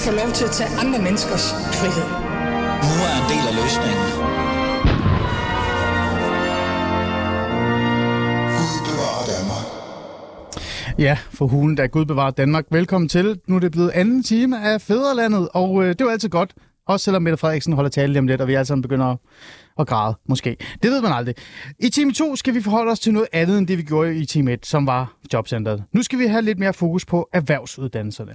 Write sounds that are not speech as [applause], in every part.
ikke få lov til at tage andre menneskers frihed. Nu er en del af løsningen. Ja, for hulen, der Gud bevarer Danmark. Velkommen til. Nu er det blevet anden time af Fæderlandet, og øh, det er jo altid godt. Også selvom Mette Frederiksen holder tale lige om lidt, og vi alle sammen begynder at, at græde, måske. Det ved man aldrig. I time 2 skal vi forholde os til noget andet, end det vi gjorde i time 1, som var jobcentret. Nu skal vi have lidt mere fokus på erhvervsuddannelserne.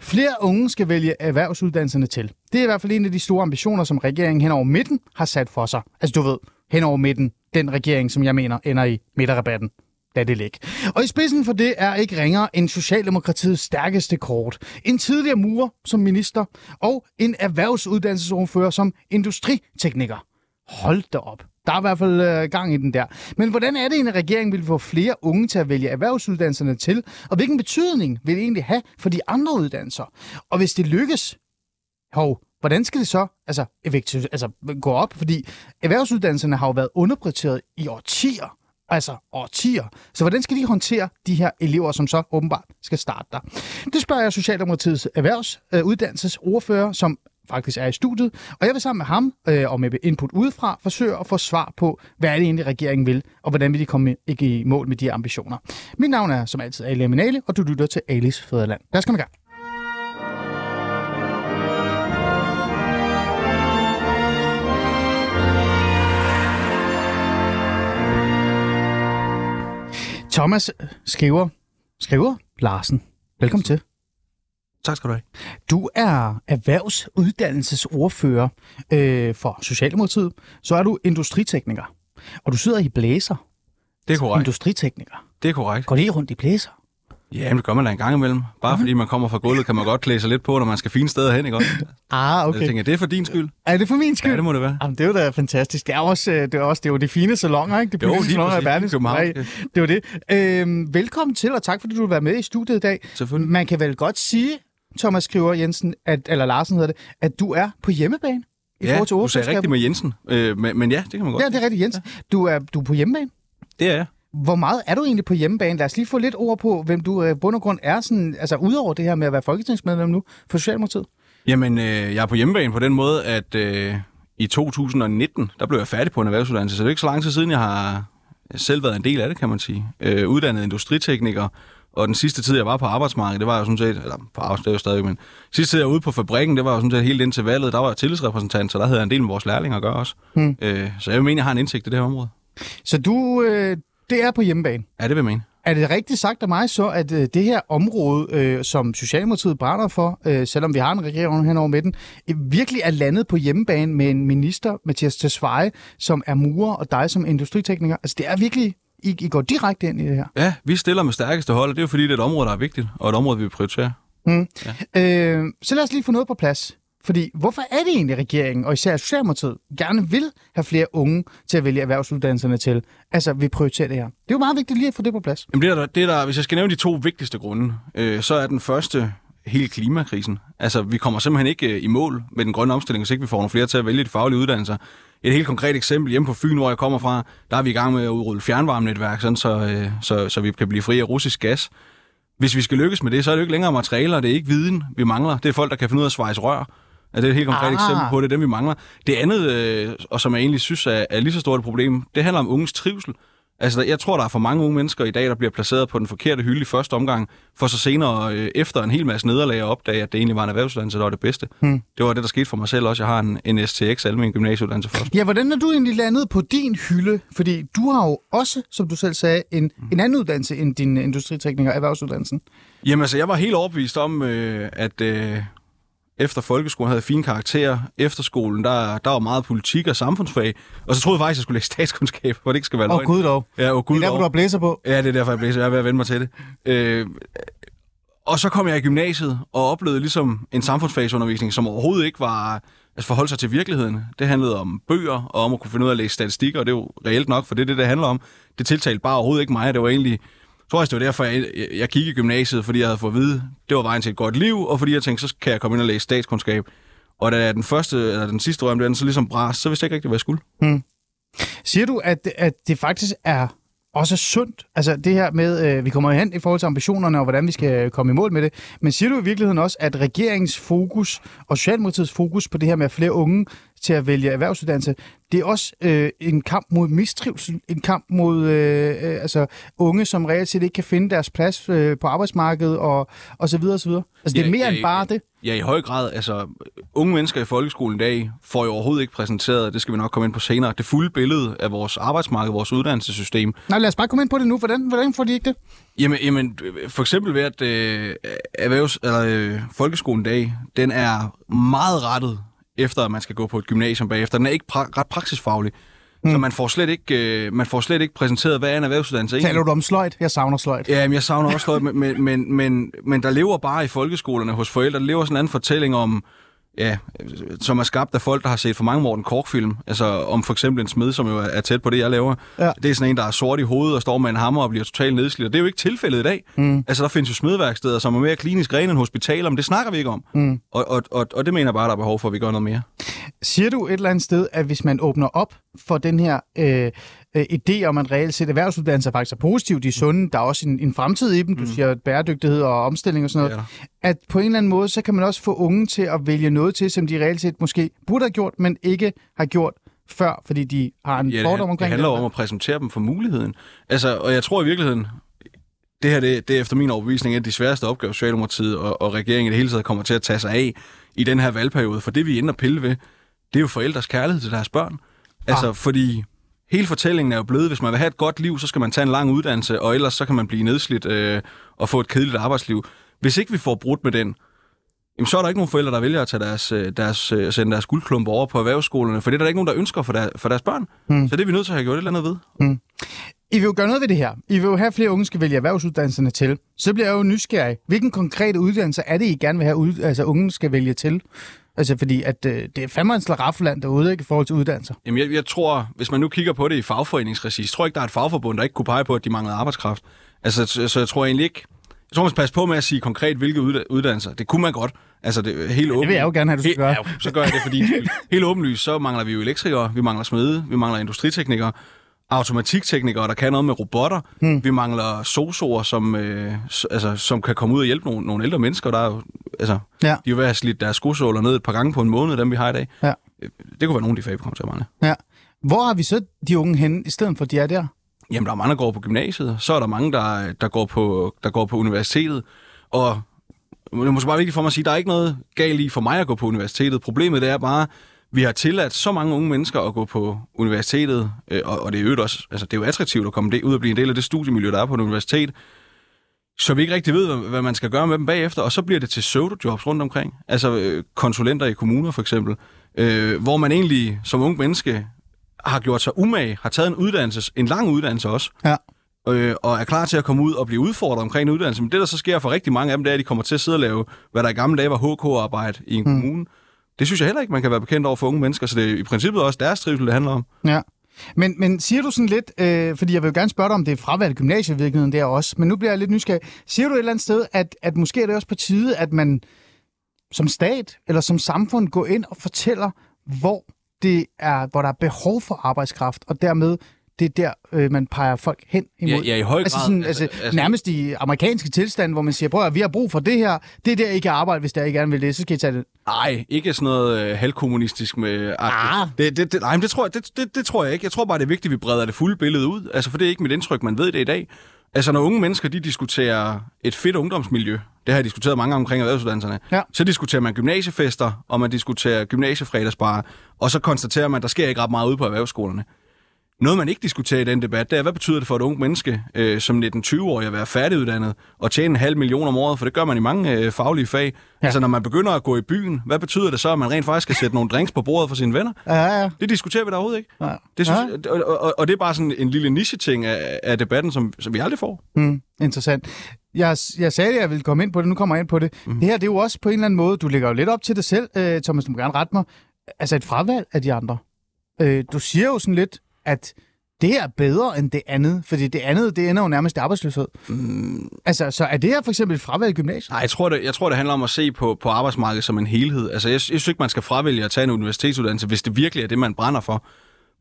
Flere unge skal vælge erhvervsuddannelserne til. Det er i hvert fald en af de store ambitioner, som regeringen hen over midten har sat for sig. Altså du ved, hen over midten, den regering, som jeg mener ender i midterrabatten lad det ligge. Og i spidsen for det er ikke ringere end Socialdemokratiets stærkeste kort. En tidligere murer som minister og en erhvervsuddannelsesordfører som industritekniker. Hold da op. Der er i hvert fald øh, gang i den der. Men hvordan er det, en regering vil få flere unge til at vælge erhvervsuddannelserne til? Og hvilken betydning vil det egentlig have for de andre uddannelser? Og hvis det lykkes, hov, hvordan skal det så altså, effektivt, altså, gå op? Fordi erhvervsuddannelserne har jo været underprioriteret i årtier altså årtier. Så hvordan skal de håndtere de her elever, som så åbenbart skal starte der? Det spørger jeg Socialdemokratiets erhvervsuddannelsesordfører, øh, som faktisk er i studiet, og jeg vil sammen med ham øh, og med input udefra forsøge at få svar på, hvad er det egentlig regeringen vil, og hvordan vil de komme i mål med de her ambitioner. Mit navn er som altid Ali Aminali, og du lytter til Alice Fæderland. Lad os komme i gang. Thomas skriver, skriver Larsen. Velkommen til. Tak skal du have. Du er erhvervsuddannelsesordfører øh, for Socialdemokratiet. Så er du industritekniker. Og du sidder i blæser. Det er korrekt. Industritekniker. Det er korrekt. Går det rundt i blæser? Ja, det gør man da en gang imellem. Bare fordi man kommer fra gulvet, kan man godt klæde sig lidt på, når man skal fine steder hen, ikke også? Ah, okay. Jeg tænker, det er for din skyld. Er det for min skyld? Ja, det må det være. Jamen, det er jo da fantastisk. Det er, også, øh, det er også det er jo de fine salonger, ikke? De Jo, politiske lige salonger i verden. Nej, Det var det. Øhm, velkommen til, og tak fordi du vil være med i studiet i dag. Selvfølgelig. Man kan vel godt sige, Thomas Skriver Jensen, at, eller Larsen hedder det, at du er på hjemmebane i Ja, forhold til du sagde rigtigt med Jensen. Øh, men, men ja, det kan man godt. Ja, det er rigtigt, Jens. Du er, du er på hjemmebane. Det er jeg. Hvor meget er du egentlig på hjemmebane? Lad os lige få lidt ord på, hvem du øh, bund og grund er, sådan, altså udover det her med at være folketingsmedlem nu for Socialdemokratiet. Jamen, øh, jeg er på hjemmebane på den måde, at øh, i 2019, der blev jeg færdig på en erhvervsuddannelse, så det er ikke så lang tid siden, jeg har selv været en del af det, kan man sige. Øh, uddannet industritekniker, og den sidste tid, jeg var på arbejdsmarkedet, det var jo sådan set, eller på arbejdsmarkedet, det jo stadig, men sidste tid, jeg var ude på fabrikken, det var jo sådan set helt indtil valget, der var jeg tillidsrepræsentant, så der havde jeg en del med vores lærlinge at gøre også. Hmm. Øh, så jeg mener, jeg har en indsigt i det her område. Så du, øh, det er på hjemmebane. Ja, det vil jeg mene. Er det rigtigt sagt af mig så, at øh, det her område, øh, som Socialdemokratiet brænder for, øh, selvom vi har en regering hen over midten, øh, virkelig er landet på hjemmebane med en minister, Mathias Tesfaye, som er murer, og dig som industritekniker? Altså det er virkelig, I, I går direkte ind i det her. Ja, vi stiller med stærkeste hold, og det er jo fordi, det er et område, der er vigtigt, og et område, vi vil prioritere. Mm. Ja. Øh, så lad os lige få noget på plads. Fordi hvorfor er det egentlig, regeringen, og især Socialdemokratiet, gerne vil have flere unge til at vælge erhvervsuddannelserne til? Altså, vi prioriterer det her. Det er jo meget vigtigt lige at få det på plads. Jamen det er der, det er der, hvis jeg skal nævne de to vigtigste grunde, øh, så er den første hele klimakrisen. Altså, vi kommer simpelthen ikke øh, i mål med den grønne omstilling, hvis ikke vi får nogle flere til at vælge de faglige uddannelser. Et helt konkret eksempel hjemme på Fyn, hvor jeg kommer fra, der er vi i gang med at udrulle fjernvarmenetværk, sådan så, øh, så, så vi kan blive fri af russisk gas. Hvis vi skal lykkes med det, så er det jo ikke længere materialer, det er ikke viden, vi mangler. Det er folk, der kan finde ud af at svejse rør. Ja, det er et helt konkret Ah. eksempel på det, det dem vi mangler. Det andet, øh, og som jeg egentlig synes er, er lige så stort et problem, det handler om unges trivsel. Altså, jeg tror, der er for mange unge mennesker i dag, der bliver placeret på den forkerte hylde i første omgang, for så senere øh, efter en hel masse nederlag at opdage, at det egentlig var en erhvervsuddannelse, der var det bedste. Hmm. Det var det, der skete for mig selv også. Jeg har en, en STX, almen gymnasieuddannelse først. Ja, hvordan er du egentlig landet på din hylde? Fordi du har jo også, som du selv sagde, en, en anden uddannelse end din industritekniker, erhvervsuddannelsen. Jamen altså, jeg var helt overbevist om, øh, at øh, efter folkeskolen havde fine karakterer. Efterskolen, der, der var meget politik og samfundsfag. Og så troede jeg faktisk, at jeg skulle læse statskundskab, hvor det ikke skal være Åh, løgn. gud dog. Ja, Det gud er derfor, du har blæser på. Ja, det er derfor, jeg blæser. Jeg er ved at vende mig til det. Øh, og så kom jeg i gymnasiet og oplevede ligesom en samfundsfagsundervisning, som overhovedet ikke var altså forholde sig til virkeligheden. Det handlede om bøger og om at kunne finde ud af at læse statistikker, og det er jo reelt nok, for det er det, det handler om. Det tiltalte bare overhovedet ikke mig. Det var egentlig, tror også, det var derfor, jeg, jeg gik i gymnasiet, fordi jeg havde fået at vide, det var vejen til et godt liv, og fordi jeg tænkte, så kan jeg komme ind og læse statskundskab. Og da den første, eller den sidste drøm, den så ligesom bras, så vidste jeg ikke rigtig, hvad jeg skulle. Hmm. Siger du, at, at det faktisk er også sundt. Altså det her med, øh, vi kommer hen i forhold til ambitionerne og hvordan vi skal komme i mål med det. Men siger du i virkeligheden også, at regeringens fokus og Socialdemokratiets fokus på det her med at flere unge til at vælge erhvervsuddannelse, det er også øh, en kamp mod mistrivsel, en kamp mod øh, øh, altså unge, som reelt set ikke kan finde deres plads øh, på arbejdsmarkedet og, og så videre og så videre. Altså det er Ja, mere ja, end bare det. Ja, i høj grad. Altså, unge mennesker i folkeskolen i dag får jo overhovedet ikke præsenteret, det skal vi nok komme ind på senere, det fulde billede af vores arbejdsmarked, vores uddannelsessystem. Nej, lad os bare komme ind på det nu. Hvordan, hvordan får de ikke det? Jamen, jamen for eksempel ved, at øh, erhvervs, eller, øh, folkeskolen i dag, den er meget rettet efter, at man skal gå på et gymnasium bagefter. Den er ikke pra- ret praksisfaglig. Mm. Så man får, slet ikke, øh, man får slet ikke præsenteret, hvad er en erhvervsuddannelse egentlig. Taler du om sløjt? Jeg savner sløjt. Ja, men jeg savner også sløjt, men, men, men, men, men der lever bare i folkeskolerne hos forældre, der lever sådan en anden fortælling om, ja, som er skabt af folk, der har set for mange Morten Kork-film. Altså om for eksempel en smed, som jo er- tæt på det, jeg laver. Ja. Det er sådan en, der er sort i hovedet og står med en hammer og bliver totalt nedslidt. Og det er jo ikke tilfældet i dag. Mm. Altså der findes jo smedværksteder, som er mere klinisk rene end hospitaler, men det snakker vi ikke om. Mm. Og, og, og, og det mener jeg bare, der er behov for, at vi gør noget mere. Siger du et eller andet sted, at hvis man åbner op for den her øh, øh, idé om, at reelt set erhvervsuddannelser faktisk er positive, de er sunde, der er også en, en fremtid i dem, du siger bæredygtighed og omstilling og sådan noget, Det at på en eller anden måde, så kan man også få unge til at vælge noget til, som de reelt set måske burde have gjort, men ikke har gjort før, fordi de har en Ja, det, fordom det omkring handler om at præsentere dem for muligheden. Altså, og jeg tror i virkeligheden, det her det, det er efter min overbevisning en af de sværeste opgaver, Socialdemokratiet og, og regeringen i det hele taget kommer til at tage sig af i den her valgperiode. For det, vi ender pille ved, det er jo forældres kærlighed til deres børn. Altså, ah. fordi hele fortællingen er jo blevet, hvis man vil have et godt liv, så skal man tage en lang uddannelse, og ellers så kan man blive nedslidt øh, og få et kedeligt arbejdsliv. Hvis ikke vi får brudt med den, jamen, så er der ikke nogen forældre, der vælger at tage deres, øh, deres, øh, sende deres guldklumper over på erhvervsskolerne, for det er der ikke nogen, der ønsker for, der, for deres børn. Hmm. Så det er vi nødt til at have gjort et eller andet ved. I vil jo gøre noget ved det her. I vil jo have, at flere unge skal vælge erhvervsuddannelserne til. Så bliver jeg jo nysgerrig. Hvilken konkrete uddannelse er det, I gerne vil have, altså unge skal vælge til? Altså fordi, at øh, det er fandme en slaraffland derude, ikke, i forhold til uddannelser. Jamen, jeg, jeg tror, hvis man nu kigger på det i fagforeningsregi, så tror jeg ikke, der er et fagforbund, der ikke kunne pege på, at de manglede arbejdskraft. Altså, så, så jeg tror egentlig ikke... Jeg tror, man skal passe på med at sige konkret, hvilke udda- uddannelser. Det kunne man godt. Altså, det er helt åbent. Det vil jeg jo gerne have, du skal gøre. Ja, så gør jeg det, fordi [laughs] helt åbenlyst, så mangler vi jo elektrikere, vi mangler smede, vi mangler industriteknikere, automatikteknikere, der kan noget med robotter. Hmm. Vi mangler sosoer, som, øh, altså, som kan komme ud og hjælpe nogle, nogle ældre mennesker. Der er jo, altså, Ja. De er jo ved at slidt deres skosåler ned et par gange på en måned, dem vi har i dag. Ja. Øh, Det kunne være nogle af de fag, vi kommer til at mangle. Ja. Hvor har vi så de unge henne, i stedet for, de er der? Jamen, der er mange, der går på gymnasiet. Så er der mange, der, der, går, på, der går på universitetet. Og det er måske bare vigtigt for mig at sige, at der er ikke noget galt i for mig at gå på universitetet. Problemet det er bare, vi har tilladt så mange unge mennesker at gå på universitetet, øh, og, og det er jo også, altså det er jo attraktivt at komme det, ud og blive en del af det studiemiljø, der er på et universitet, så vi ikke rigtig ved, hvad, hvad man skal gøre med dem bagefter, og så bliver det til pseudo-jobs rundt omkring. Altså øh, konsulenter i kommuner for eksempel, øh, hvor man egentlig som ung menneske har gjort sig umage, har taget en uddannelse, en lang uddannelse også, Ja. øh, og er klar til at komme ud og blive udfordret omkring en uddannelse. Men det, der så sker for rigtig mange af dem, det er, at de kommer til at sidde og lave, hvad der i gamle dage var HK-arbejde i en mm. kommune. Det synes jeg heller ikke, man kan være bekendt over for unge mennesker, så det er i princippet også deres trivsel, det handler om. Ja. Men, men siger du sådan lidt, øh, fordi jeg vil jo gerne spørge dig, om det er fravalgt gymnasievirkeligheden der også, men nu bliver jeg lidt nysgerrig. Siger du et eller andet sted, at, at måske er det også på tide, at man som stat eller som samfund går ind og fortæller, hvor, det er, hvor der er behov for arbejdskraft, og dermed det er der, øh, man peger folk hen imod. Ja, ja, i høj altså, grad. sådan, Altså- altså, altså- nærmest i amerikanske tilstand, hvor man siger, prøv at vi har brug for det her, det er der, I kan arbejde, hvis der I gerne vil det, så skal I tage det. Nej, ikke sådan noget øh, halvkommunistisk med... Ah. Det, det, det, nej, men det tror, jeg, det, det, det tror jeg ikke. Jeg tror bare, det er vigtigt, at vi breder det fulde billede ud. Altså, for det er ikke mit indtryk, man ved det i dag. Altså, når unge mennesker, de diskuterer et fedt ungdomsmiljø, det har jeg diskuteret mange gange omkring erhvervsuddannelserne, Ja. så diskuterer man gymnasiefester, og man diskuterer gymnasiefredagsbarer, og så konstaterer man, at der sker ikke ret meget ude på erhvervsskolerne. Noget, man ikke diskuterer i den debat, det er, hvad betyder det for et ungt menneske øh, som 19-20-årig at være færdiguddannet og tjene en halv million om året, for det gør man i mange øh, faglige fag. Ja. Altså, når man begynder at gå i byen, hvad betyder det så, at man rent faktisk skal sætte nogle drinks på bordet for sine venner? Ja, ja. Det diskuterer vi da overhovedet ikke. ja. Det synes, ja. og, og, og det er bare sådan en lille niche-ting af, af debatten, som, som vi aldrig får. Mm, interessant. Jeg, jeg sagde, at jeg ville komme ind på det, nu kommer jeg ind på det. Mm. Det her, det er jo også på en eller anden måde, du lægger jo lidt op til dig selv, øh, Thomas, du må gerne rette mig, altså et fravalg af de andre. Øh, du siger jo sådan lidt, at det her er bedre end det andet, fordi det andet, det ender jo nærmest i arbejdsløshed. Mm. Altså, så er det her for eksempel et fravalg i gymnasiet? Nej, jeg tror, det, jeg tror, det handler om at se på, på arbejdsmarkedet som en helhed. Altså, jeg, jeg synes ikke, man skal fravælge at tage en universitetsuddannelse, hvis det virkelig er det, man brænder for.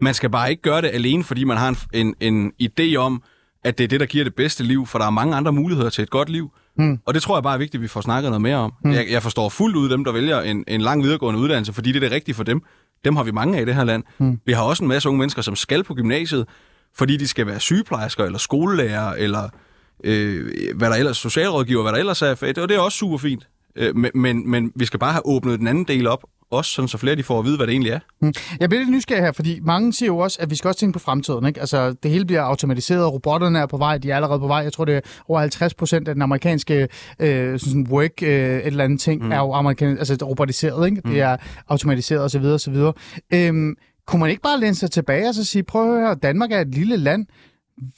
Man skal bare ikke gøre det alene, fordi man har en, en, en idé om, at det er det, der giver det bedste liv, for der er mange andre muligheder til et godt liv. Mm. Og det tror jeg bare er vigtigt, at vi får snakket noget mere om. Mm. Jeg, jeg forstår fuldt ud dem, der vælger en, en lang videregående uddannelse, fordi det er det rigtige for dem. Dem har vi mange af i det her land. Mm. Vi har også en masse unge mennesker, som skal på gymnasiet, fordi de skal være sygeplejersker, eller skolelærer, eller øh, hvad der ellers, socialrådgiver, hvad der ellers er. Og det er også super fint. Øh, men, men, men vi skal bare have åbnet den anden del op, også sådan så flere de får at vide, hvad det egentlig er. Mm. Jeg bliver lidt nysgerrig her, fordi mange siger jo også, at vi skal også tænke på fremtiden. Ikke? Altså, det hele bliver automatiseret, robotterne er på vej, de er allerede på vej. Jeg tror, det er over 50 procent af den amerikanske øh, sådan work, øh, et eller andet ting, mm. er jo amerikan- altså, robotiseret. Ikke? Mm. Det er automatiseret osv. osv. Øhm, kunne man ikke bare læne sig tilbage og så sige, prøv at høre, Danmark er et lille land,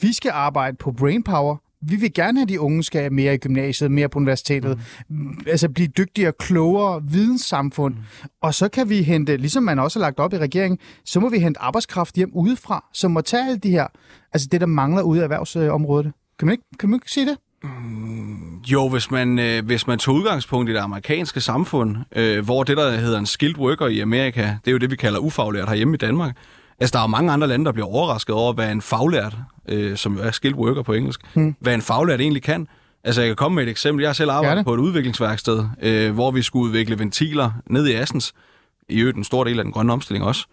vi skal arbejde på brainpower, vi vil gerne have, at de unge skal mere i gymnasiet, mere på universitetet, mm. altså blive dygtigere, klogere, videnssamfund. Mm. Og så kan vi hente, ligesom man også har lagt op i regeringen, så må vi hente arbejdskraft hjem udefra, som må tage alle de her, altså det, der mangler ude af erhvervsområdet. Kan man ikke, kan man ikke sige det? Mm, jo, hvis man, øh, hvis man tog udgangspunkt i det amerikanske samfund, øh, hvor det, der hedder en skilled worker i Amerika, det er jo det, vi kalder ufaglært herhjemme i Danmark, Altså, der er mange andre lande, der bliver overrasket over, hvad en faglært, øh, som er skilled worker på engelsk, hmm. hvad en faglært egentlig kan. Altså, jeg kan komme med et eksempel. Jeg har selv arbejdet på et udviklingsværksted, øh, hvor vi skulle udvikle ventiler ned i Assens. I øvrigt en stor del af den grønne omstilling også.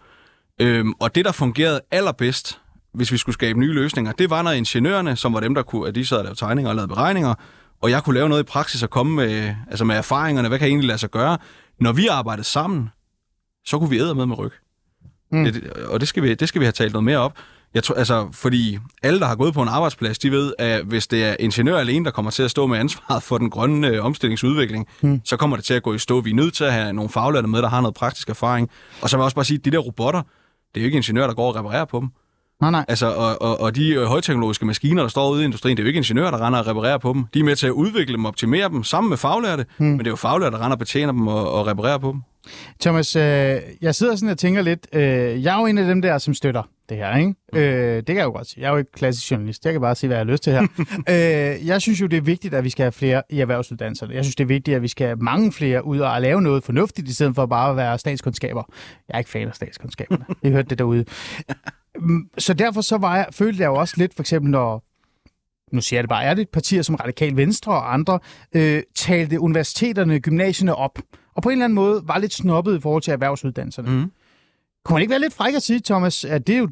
Øhm, og det, der fungerede allerbedst, hvis vi skulle skabe nye løsninger, det var, når ingeniørerne, som var dem, der kunne, at de sad og lavede tegninger og lavede beregninger, og jeg kunne lave noget i praksis og komme med, altså med erfaringerne, hvad kan jeg egentlig lade sig gøre. Når vi arbejdede sammen, så kunne vi æde med med ryg. Mm. Det, og det skal, vi, det skal vi have talt noget mere op. Jeg tror, altså, fordi alle, der har gået på en arbejdsplads, de ved, at hvis det er ingeniør alene, der kommer til at stå med ansvaret for den grønne øh, omstillingsudvikling, mm. så kommer det til at gå i stå. Vi er nødt til at have nogle faglærte med, der har noget praktisk erfaring. Og så vil jeg også bare sige, at de der robotter, det er jo ikke ingeniører, der går og reparerer på dem. Nej, nej. Altså, og, og, og de øh, højteknologiske maskiner, der står ude i industrien, det er jo ikke ingeniører, der render og reparerer på dem. De er med til at udvikle dem, optimere dem sammen med faglærte, mm. men det er jo faglærte, der render og betjener dem og, og reparerer på dem. Thomas, øh, jeg sidder sådan og tænker lidt, øh, jeg er jo en af dem der, som støtter det her, ikke? Mm. Øh, det kan jeg jo godt sige. Jeg er jo ikke klassisk journalist. Jeg kan bare sige, hvad jeg har lyst til her. [laughs] øh, jeg synes jo, det er vigtigt, at vi skal have flere i erhvervsuddannelserne. Jeg synes, det er vigtigt, at vi skal have mange flere ud og lave noget fornuftigt, i stedet for bare at være statskundskaber. Jeg er ikke fan af statskundskaberne. Jeg hørte det derude. [laughs] Mm, så derfor så var jeg, følte jeg jo også lidt, for eksempel når nu siger jeg det bare ærligt, partier som Radikal Venstre og andre, øh, talte universiteterne, gymnasierne op, og på en eller anden måde var lidt snobbet i forhold til erhvervsuddannelserne. Mm. Kunne man ikke være lidt fræk at sige, Thomas, at det er jo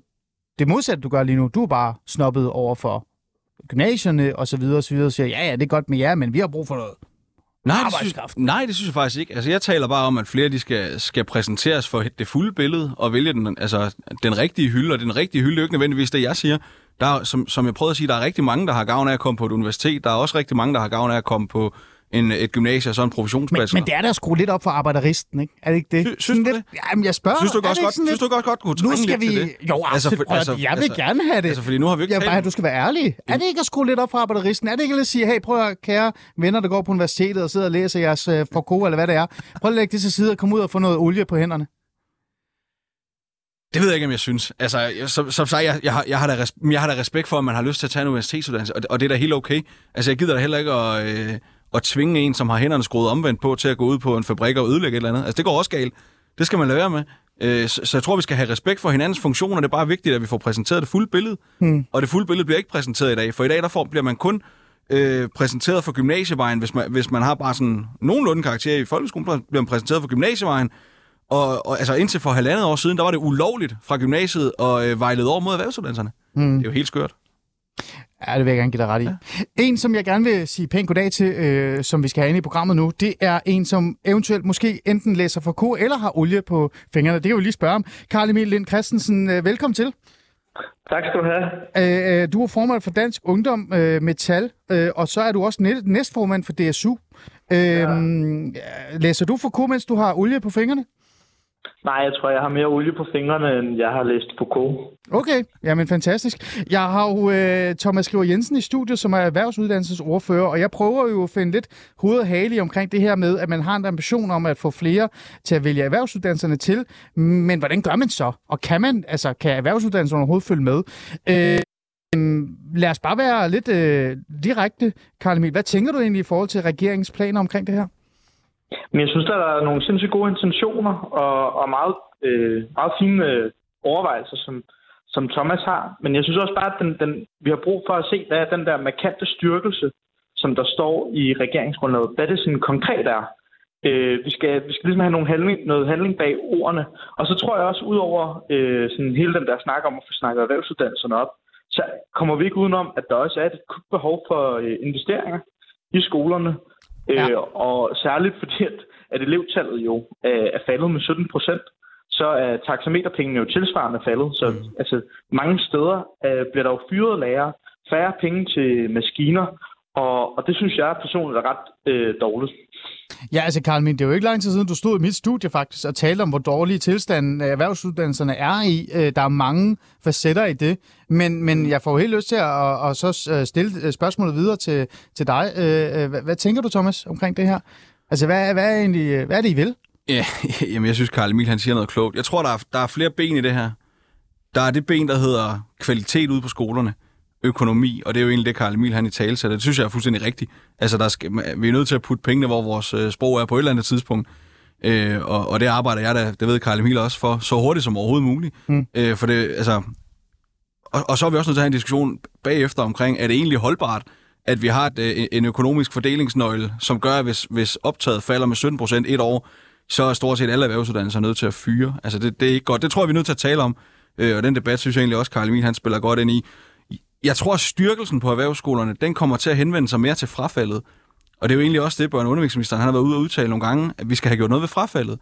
det modsatte, du gør lige nu. Du er bare snobbet over for gymnasierne og så videre og så videre, og siger, ja, ja, det er godt med jer, men vi har brug for noget Nej, det synes, nej, det synes jeg faktisk ikke. Altså, jeg taler bare om, at flere de skal, skal præsenteres for det fulde billede og vælge den, altså, den rigtige hylde, og den rigtige hylde er jo ikke nødvendigvis det, jeg siger. Der er, som, som jeg prøvede at sige, der er rigtig mange, der har gavn af at komme på et universitet. Der er også rigtig mange, der har gavn af at komme på en, et gymnasie og så en professionsbachelor. Men, men det er da at skrue lidt op for arbejderisten, ikke? Er det ikke det? Sy- synes du lidt? det? Jamen, jeg spørger. Synes du godt, godt, synes du godt, godt kunne Nu skal vi... Det? Jo, altså, for, altså, jeg vil altså, gerne have det. Altså, fordi nu har vi ikke jeg bare, du skal være ærlig. Er det ikke at skrue lidt op for arbejderisten? Er det ikke at sige, hey, prøv at kære venner, der går på universitetet og sidder og læser jeres uh, Foucault, eller hvad det er. Prøv at lægge det til side og komme ud og få noget olie på hænderne. Det ved jeg ikke, om jeg synes. Altså, som, som sagt, jeg, jeg, har, jeg, har da res, jeg har da respekt for, at man har lyst til at tage en universitetsuddannelse, og, og det er da helt okay. Altså, jeg gider da heller ikke at, øh, at tvinge en, som har hænderne skruet omvendt på, til at gå ud på en fabrik og ødelægge et eller andet. Altså, det går også galt. Det skal man lade være med. Øh, så, så jeg tror, vi skal have respekt for hinandens funktioner. Det er bare vigtigt, at vi får præsenteret det fulde billede. Hmm. Og det fulde billede bliver ikke præsenteret i dag, for i dag der får, bliver man kun øh, præsenteret for gymnasievejen, hvis man, hvis man har bare sådan nogenlunde karakter i folkeskolen, bliver man præsenteret for gymnasievejen, og, og altså indtil for halvandet år siden, der var det ulovligt fra gymnasiet og øh, vejlede over mod erhvervsuddannelserne. Mm. Det er jo helt skørt. Ja, det vil jeg gerne give dig ret i. Ja. En, som jeg gerne vil sige pænt goddag til, øh, som vi skal have ind i programmet nu, det er en, som eventuelt måske enten læser for K eller har olie på fingrene. Det kan vi lige spørge om. Karl Emil Lind Christensen, øh, velkommen til. Tak skal du have. Øh, øh du er formand for Dansk Ungdom øh, Metal, øh, og så er du også næstformand for DSU. Øh, ja. Læser du for K, mens du har olie på fingrene? Nej, jeg tror, jeg har mere olie på fingrene, end jeg har læst på K. Okay, jamen fantastisk. Jeg har jo øh, Thomas Skriver Jensen i studiet, som er erhvervsuddannelsesordfører, og jeg prøver jo at finde lidt hoved og hale omkring det her med, at man har en ambition om at få flere til at vælge erhvervsuddannelserne til. Men hvordan gør man så? Og kan man, altså, kan erhvervsuddannelserne overhovedet følge med? Øh, lad os bare være lidt øh, direkte, Karl Emil. Hvad tænker du egentlig i forhold til regeringens planer omkring det her? Men jeg synes, der er nogle sindssygt gode intentioner og, og meget, øh, meget fine øh, overvejelser, som, som Thomas har. Men jeg synes også bare, at den, den, vi har brug for at se, hvad er den der markante styrkelse, som der står i regeringsgrundlaget. Hvad det sådan konkret er. Øh, vi, skal, vi skal ligesom have nogle handling, noget handling bag ordene. Og så tror jeg også, ud over øh, sådan hele den der snak om at få snakket erhvervsuddannelserne op, så kommer vi ikke udenom, at der også er et behov for øh, investeringer i skolerne. Ja. Øh, og særligt fordi, at, at elevtallet jo øh, er faldet med 17 procent, så er taxameterpengene jo tilsvarende faldet. Så mm. altså, mange steder øh, bliver der jo fyret lærere, færre penge til maskiner, og, og det synes jeg personligt er ret øh, dårligt. Ja, altså Karl, men det er jo ikke lang tid siden, du stod i mit studie faktisk og talte om, hvor dårlige tilstanden erhvervsuddannelserne er i. Øh, der er mange facetter i det, men, men jeg får jo helt lyst til at og, og så øh, stille øh, spørgsmålet videre til, til dig. Hvad, hvad tænker du, Thomas, omkring det her? Altså, hvad, hvad, er, egentlig, hvad er det, I vil? Ja, [laughs] jamen jeg synes, Karl Emil han siger noget klogt. Jeg tror, der er, der er flere ben i det her. Der er det ben, der hedder kvalitet ude på skolerne økonomi, og det er jo egentlig det, Karl Emil han i tale så det synes jeg er fuldstændig rigtigt. Altså, der skal, vi er nødt til at putte pengene, hvor vores øh, sprog er på et eller andet tidspunkt. Øh, og, og det arbejder jeg da, det ved Karl Emil også, for så hurtigt som overhovedet muligt. Mm. Øh, for det, altså, og, og så er vi også nødt til at have en diskussion bagefter omkring, er det egentlig holdbart, at vi har et, øh, en økonomisk fordelingsnøgle, som gør, at hvis, hvis optaget falder med 17 procent et år, så er stort set alle erhvervsuddannelser nødt til at fyre. Altså, det, det er ikke godt. Det tror jeg, vi er nødt til at tale om. Øh, og den debat synes jeg egentlig også, Karl Emil han spiller godt ind i jeg tror, at styrkelsen på erhvervsskolerne, den kommer til at henvende sig mere til frafaldet. Og det er jo egentlig også det, børne- og undervisningsministeren han har været ude og udtale nogle gange, at vi skal have gjort noget ved frafaldet.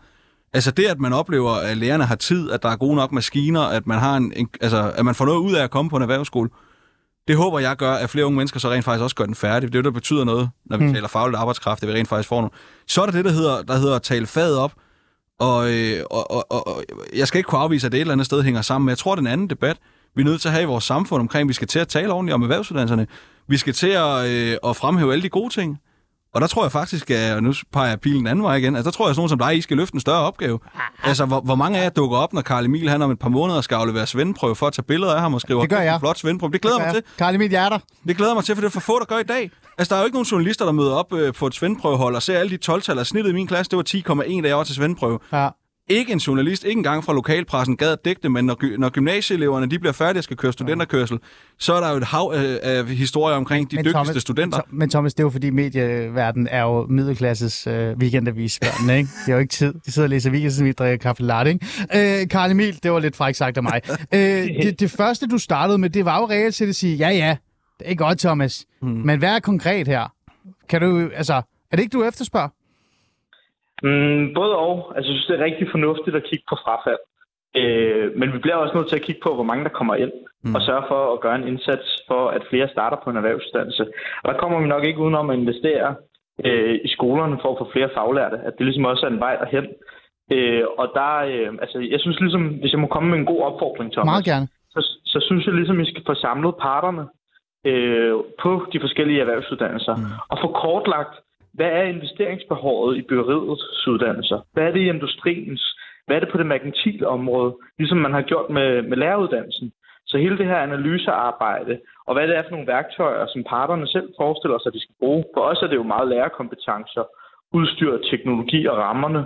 Altså det, at man oplever, at lærerne har tid, at der er gode nok maskiner, at man, har en, en, altså, at man får noget ud af at komme på en erhvervsskole, det håber jeg gør, at flere unge mennesker så rent faktisk også gør den færdig. Det er jo det, der betyder noget, når vi mm. taler fagligt arbejdskraft, at vi rent faktisk får noget. Så er der det, der hedder, der hedder at tale faget op, og, øh, og, og, og, og jeg skal ikke kunne afvise, at det et eller andet sted hænger sammen, men jeg tror, at den anden debat, vi er nødt til at have i vores samfund omkring, vi skal til at tale ordentligt om erhvervsuddannelserne. Vi skal til at, øh, at fremhæve alle de gode ting. Og der tror jeg faktisk, at, og nu peger jeg pilen den anden vej igen, altså der tror jeg, at nogen som dig, I skal løfte en større opgave. Altså, hvor, hvor mange af jer dukker op, når Karl Emil han om et par måneder skal aflevere svendeprøve for at tage billeder af ham og skrive det gør jeg. en flot svendeprøve. Det glæder det mig til. Karl Emil, jeg er der. Det glæder mig til, for det er for få, der gør i dag. Altså, der er jo ikke nogen journalister, der møder op øh, på et svendeprøvehold og ser alle de 12-tal, snittet i min klasse, det var 10,1, da jeg var til svendeprøve. Ja. Ikke en journalist, ikke engang fra lokalpressen gad at dække det, men når, når gymnasieeleverne de bliver færdige og skal køre studenterkørsel, så er der jo et hav af, af historier omkring de men dygtigste Thomas, studenter. Men Thomas, det er jo fordi medieverden er jo middelklasses øh, weekendavis børnene, ikke? De har jo ikke tid. De sidder og læser weekenden, vi drikker kaffe latte, ikke? Øh, Karl Emil, det var lidt frækt sagt af mig. øh, det, det, første, du startede med, det var jo reelt til at sige, ja ja, det er godt, Thomas. Mm. Men hvad er konkret her? Kan du, altså, er det ikke, du efterspørger? Mm, både og. Altså, jeg synes, det er rigtig fornuftigt at kigge på frafald. Øh, men vi bliver også nødt til at kigge på, hvor mange der kommer ind, mm. og sørge for at gøre en indsats for, at flere starter på en erhvervsuddannelse. Og der kommer vi nok ikke udenom at investere øh, i skolerne for at få flere faglærte. At det ligesom også er en vej derhen. Øh, og der, øh, altså, jeg synes ligesom, hvis jeg må komme med en god opfordring, Thomas, Meget gerne. Så, så synes jeg ligesom, vi skal få samlet parterne øh, på de forskellige erhvervsuddannelser, mm. og få kortlagt, hvad er investeringsbehovet i byggeriets uddannelser? Hvad er det i industriens? Hvad er det på det merkantile område? Ligesom man har gjort med, med læreruddannelsen. Så hele det her analysearbejde, og hvad det er for nogle værktøjer, som parterne selv forestiller sig, at de skal bruge. For os er det jo meget lærerkompetencer, udstyr, teknologi og rammerne,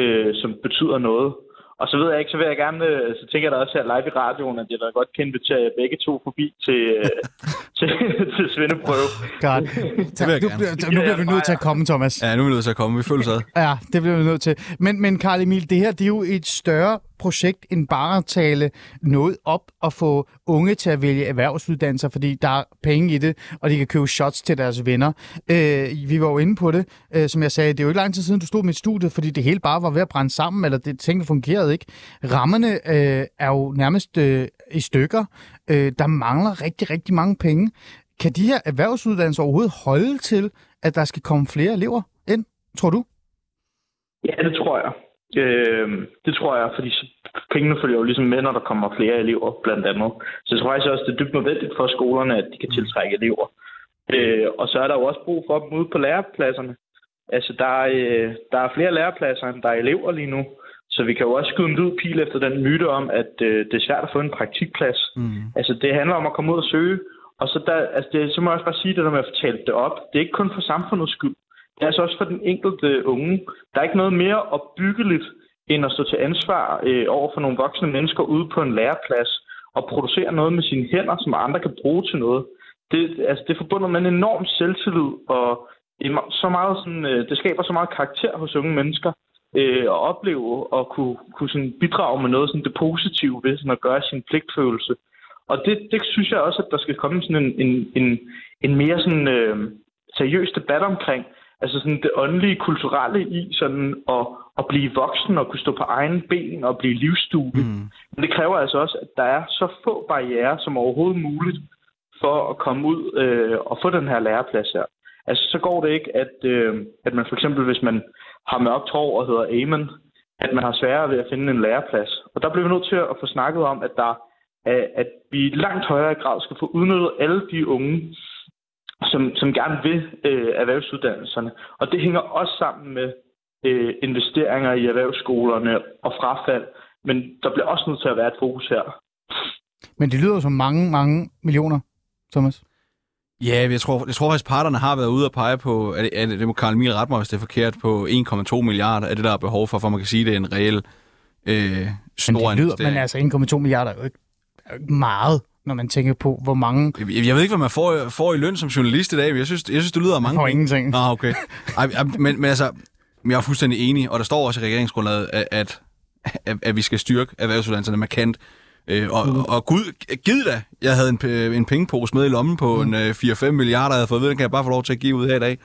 øh, som betyder noget. Og så ved jeg ikke, så vil jeg gerne, øh, så tænker jeg da også her live i radioen, at jeg da godt kan invitere begge to forbi til, øh, [laughs] til, [laughs] til Svendeprøve. Godt. [laughs] Så, nu, nu bliver vi nødt til at komme, Thomas. Ja, nu er vi nødt til at komme. Vi føler sig. Ja, det bliver vi nødt til. Men, men Karl Emil, det her det er jo et større projekt end bare at tale noget op og få unge til at vælge erhvervsuddannelser, fordi der er penge i det, og de kan købe shots til deres venner. Øh, vi var jo inde på det, øh, som jeg sagde, det er jo ikke lang tid siden, du stod med et studie, fordi det hele bare var ved at brænde sammen, eller det tingene fungerede ikke. Rammerne øh, er jo nærmest øh, i stykker. Øh, der mangler rigtig, rigtig mange penge. Kan de her erhvervsuddannelser overhovedet holde til, at der skal komme flere elever ind, tror du? Ja, det tror jeg. Øh, det tror jeg, fordi pengene følger jo ligesom med, når der kommer flere elever, blandt andet. Så jeg tror faktisk også, det er dybt nødvendigt for skolerne, at de kan tiltrække elever. Øh, og så er der jo også brug for dem ude på lærepladserne. Altså, der er, øh, der er flere lærepladser, end der er elever lige nu. Så vi kan jo også skyde en lyd pil efter den myte om, at øh, det er svært at få en praktikplads. Mm. Altså, det handler om at komme ud og søge. Og så, der, altså det, så må jeg også bare sige det der med at fortælle det op. Det er ikke kun for samfundets skyld. Det er altså også for den enkelte unge. Der er ikke noget mere opbyggeligt, end at stå til ansvar øh, over for nogle voksne mennesker ude på en læreplads, at producere noget med sine hænder, som andre kan bruge til noget. Det, altså, det er forbundet med en enorm selvtillid, og så meget sådan, øh, det skaber så meget karakter hos unge mennesker øh, at opleve og kunne, kunne sådan bidrage med noget sådan det positive ved sådan at gøre sin pligtfølelse. Og det, det synes jeg også, at der skal komme sådan en, en, en, en mere sådan, øh, seriøs debat omkring. Altså sådan det åndelige, kulturelle i sådan at, at blive voksen og kunne stå på egen ben og blive livsduelig. Mm. Men det kræver altså også, at der er så få barriere som overhovedet muligt for at komme ud øh, og få den her læreplads her. Altså, så går det ikke, at, øh, at man for eksempel, hvis man har mørkt hår og hedder Amen, at man har sværere ved at finde en læreplads. Og der bliver vi nødt til at få snakket om, at, der, at vi i langt højere grad skal få udnyttet alle de unge, som, som gerne vil øh, erhvervsuddannelserne. Og det hænger også sammen med øh, investeringer i erhvervsskolerne og frafald. Men der bliver også nødt til at være et fokus her. Men det lyder som mange, mange millioner, Thomas. Ja, jeg tror, jeg tror faktisk, parterne har været ude og pege på, at, at det må Karl Emil ret mig, hvis det er forkert, på 1,2 milliarder af det, der er behov for, for man kan sige, at det er en reel øh, stor men det lyder, Men altså 1,2 milliarder er jo ikke meget, når man tænker på, hvor mange... Jeg, jeg ved ikke, hvad man får, får i løn som journalist i dag, men jeg synes, jeg synes det lyder mange... får ingenting. Nå, okay. Ej, men, men altså, jeg er fuldstændig enig, og der står også i regeringsgrundlaget, at, at, at, at vi skal styrke erhvervsuddannelserne markant. Øh, og, mm. og gud, giv da, jeg havde en, en pengepose med i lommen på mm. en øh, 4-5 milliarder, jeg havde fået ved, den kan jeg bare få lov til at give ud her i dag.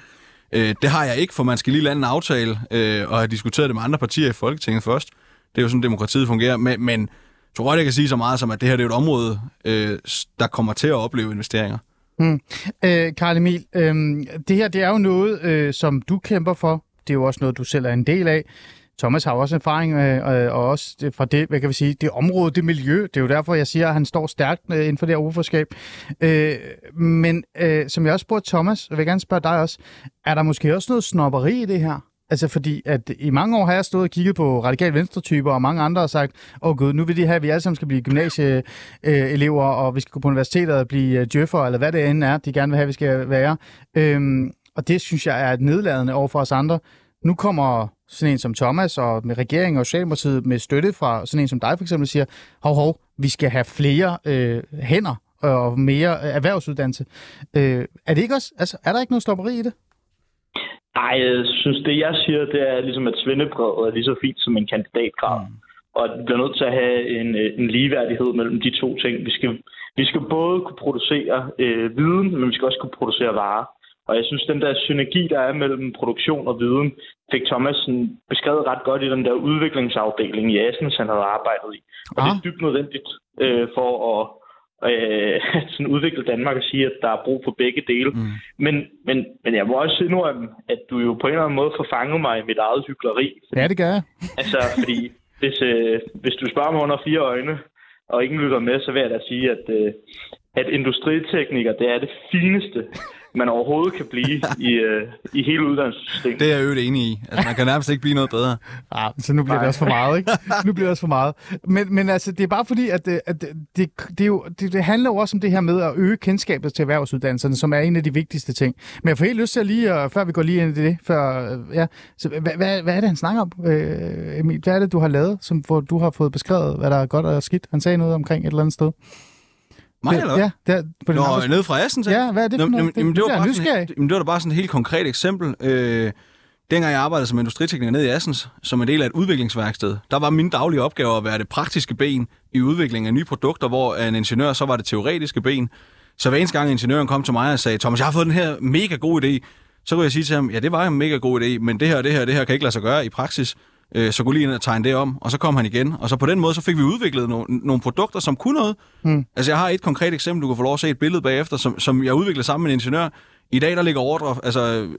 Øh, det har jeg ikke, for man skal lige lande en aftale øh, og have diskuteret det med andre partier i Folketinget først. Det er jo sådan, demokratiet fungerer. Men, men jeg tror godt, jeg kan sige så meget som, at det her det er et område, øh, der kommer til at opleve investeringer. Mm. Øh, Karl Emil, øh, det her det er jo noget, øh, som du kæmper for. Det er jo også noget, du selv er en del af. Thomas har også erfaring, øh, øh og også fra det, hvad kan vi sige, det område, det miljø. Det er jo derfor, jeg siger, at han står stærkt øh, inden for det her uforskab. Øh, men øh, som jeg også spurgte Thomas, og vil gerne spørge dig også, er der måske også noget snopperi i det her? Altså fordi, at i mange år har jeg stået og kigget på radikal venstretyper, og mange andre har sagt, åh oh, gud, nu vil de have, at vi alle sammen skal blive gymnasieelever, øh, og vi skal gå på universitetet og blive øh, djøffer, eller hvad det end er, de gerne vil have, at vi skal være. Øhm, og det synes jeg er et nedladende over for os andre. Nu kommer sådan en som Thomas og med regeringen og Socialdemokratiet med støtte fra sådan en som dig for eksempel siger, hov hov, vi skal have flere øh, hænder og mere erhvervsuddannelse. Øh, er det ikke også, altså, er der ikke noget stopperi i det? Nej, jeg synes, det jeg siger, det er ligesom, at svendebrevet er lige så fint som en kandidatgrad. Mm. Og vi bliver nødt til at have en, en ligeværdighed mellem de to ting. Vi skal, vi skal både kunne producere øh, viden, men vi skal også kunne producere varer. Og jeg synes, den der synergi, der er mellem produktion og viden, fik Thomas beskrevet ret godt i den der udviklingsafdeling i Assens, han havde arbejdet i. Og ah. det er dybt nødvendigt øh, for at øh, [laughs] sådan udvikle Danmark og sige, at der er brug for begge dele. Mm. Men, men, men jeg må også indrømme, at du jo på en eller anden måde får fanget mig i mit eget hyggeleri. Ja, det gør jeg. [laughs] Altså, fordi hvis, øh, hvis du spørger mig under fire øjne, og ingen lytter med, så vil jeg da sige, at, øh, at industritekniker, det er det fineste, man overhovedet kan blive i, øh, i hele uddannelsessystemet. Det er jeg øvrigt enig i. Altså, man kan nærmest ikke blive noget bedre. Ah, så nu bliver Nej. det også for meget, ikke? Nu bliver det også for meget. Men, men altså, det er bare fordi, at, det, at det, det, er jo, det, det handler jo også om det her med at øge kendskabet til erhvervsuddannelserne, som er en af de vigtigste ting. Men jeg får helt lyst til at lige, før vi går lige ind i det, før, ja, så hvad, hvad, hvad er det, han snakker om, øh, Emil? Hvad er det, du har lavet, som, hvor du har fået beskrevet, hvad der er godt og skidt? Han sagde noget omkring et eller andet sted. Mig, eller Ja, der, på Nå, nede fra Assens? Ja, hvad er det for noget? Jamen, det, var bare sådan, jamen, det var da bare sådan et helt konkret eksempel. Øh, dengang jeg arbejdede som industritekniker nede i Assens, som en del af et udviklingsværksted, der var min daglige opgave at være det praktiske ben i udviklingen af nye produkter, hvor en ingeniør så var det teoretiske ben. Så hver eneste gang ingeniøren kom til mig og sagde, Thomas, jeg har fået den her mega god idé, så kunne jeg sige til ham, ja, det var en mega god idé, men det her, det her, det her kan ikke lade sig gøre i praksis øh, så gå lige ind og tegne det om, og så kom han igen. Og så på den måde, så fik vi udviklet no- nogle produkter, som kunne noget. Mm. Altså, jeg har et konkret eksempel, du kan få lov at se et billede bagefter, som, som jeg udviklede sammen med en ingeniør. I dag, der ligger ordre, altså,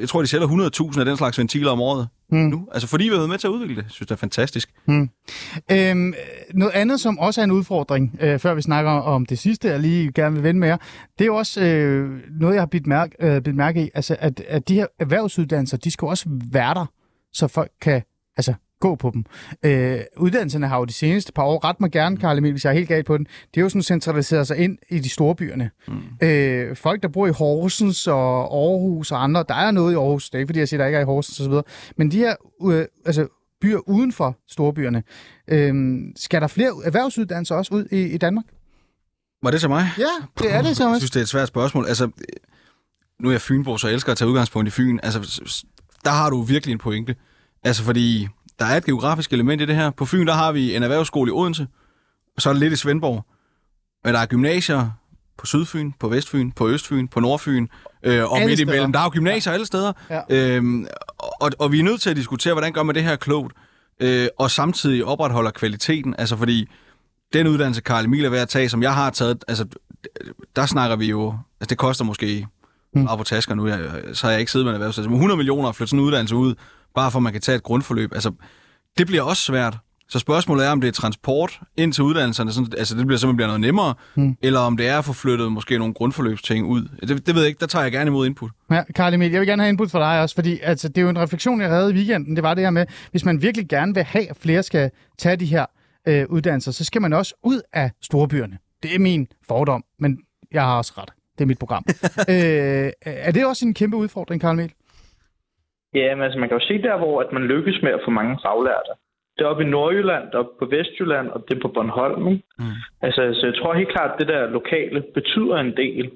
jeg tror, de sælger 100.000 af den slags ventiler om året. Mm. Nu. Altså, fordi vi har været med til at udvikle det. Jeg synes, det er fantastisk. Mm. Øhm, noget andet, som også er en udfordring, øh, før vi snakker om det sidste, jeg lige gerne vil vende med jer, det er jo også øh, noget, jeg har bidt mærke, øh, bidt mærke i, altså, at, at de her erhvervsuddannelser, de skal også være der, så folk kan altså gå på dem. Øh, uddannelserne har jo de seneste par år, ret mig gerne, Karl Emil, hvis jeg er helt galt på den, det er jo sådan centraliseret sig ind i de store byerne. Mm. Øh, folk, der bor i Horsens og Aarhus og andre, der er noget i Aarhus, det er ikke fordi, jeg siger, der ikke er i Horsens osv., men de her øh, altså, byer uden for storbyerne. Øhm, skal der flere erhvervsuddannelser også ud i, i Danmark? Var det til mig? Ja, det er det, Jeg Thomas. synes, det er et svært spørgsmål. Altså, nu er jeg Fynbo, så jeg elsker at tage udgangspunkt i Fyn. Altså, der har du virkelig en pointe. Altså, fordi der er et geografisk element i det her. På Fyn, der har vi en erhvervsskole i Odense, og så er det lidt i Svendborg. Men der er gymnasier på Sydfyn, på Vestfyn, på Østfyn, på Nordfyn, øh, og Alle midt steder. imellem. Der er jo gymnasier ja. alle steder. Ja. Øhm, og, og vi er nødt til at diskutere, hvordan gør man det her klogt, øh, og samtidig opretholder kvaliteten. Altså, fordi den uddannelse, Karl Emil er ved at tage, som jeg har taget, altså, der snakker vi jo, altså det koster måske mm. på tasker nu, jeg, så har jeg ikke siddet med en erhvervsuddannelse, men 100 millioner at flytte sådan en uddannelse ud, bare for at man kan tage et grundforløb. Altså, det bliver også svært. Så spørgsmålet er, om det er transport ind til uddannelserne, sådan, altså det bliver simpelthen bliver noget nemmere, mm. eller om det er at få flyttet måske nogle grundforløbsting ud. Det, det ved jeg ikke, der tager jeg gerne imod input. Ja, Karl Emil, jeg vil gerne have input fra dig også, fordi altså, det er jo en refleksion, jeg havde i weekenden. Det var det her med, hvis man virkelig gerne vil have, at flere skal tage de her øh, uddannelser, så skal man også ud af storbyerne. Det er min fordom, men jeg har også ret. Det er mit program. [laughs] øh, er det også en kæmpe udfordring, Karl Emil? Ja, men altså, man kan jo se der, hvor at man lykkes med at få mange faglærte. Det er oppe i Nordjylland, det er oppe på Vestjylland, og det er på Bornholm. Ikke? Mm. Altså, så jeg tror helt klart, at det der lokale betyder en del.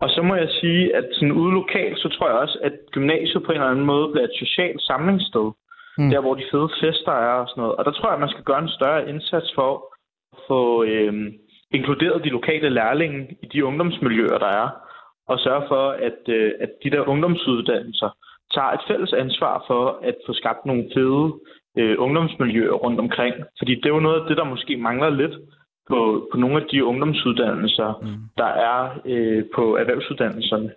Og så må jeg sige, at sådan ude lokalt, så tror jeg også, at gymnasiet på en eller anden måde bliver et socialt samlingssted. Mm. Der, hvor de fede fester er og sådan noget. Og der tror jeg, at man skal gøre en større indsats for at få øh, inkluderet de lokale lærlinge i de ungdomsmiljøer, der er. Og sørge for, at, øh, at de der ungdomsuddannelser tager et fælles ansvar for at få skabt nogle fede øh, ungdomsmiljøer rundt omkring. Fordi det er jo noget af det, der måske mangler lidt på, på nogle af de ungdomsuddannelser, mm. der er øh, på erhvervsuddannelserne.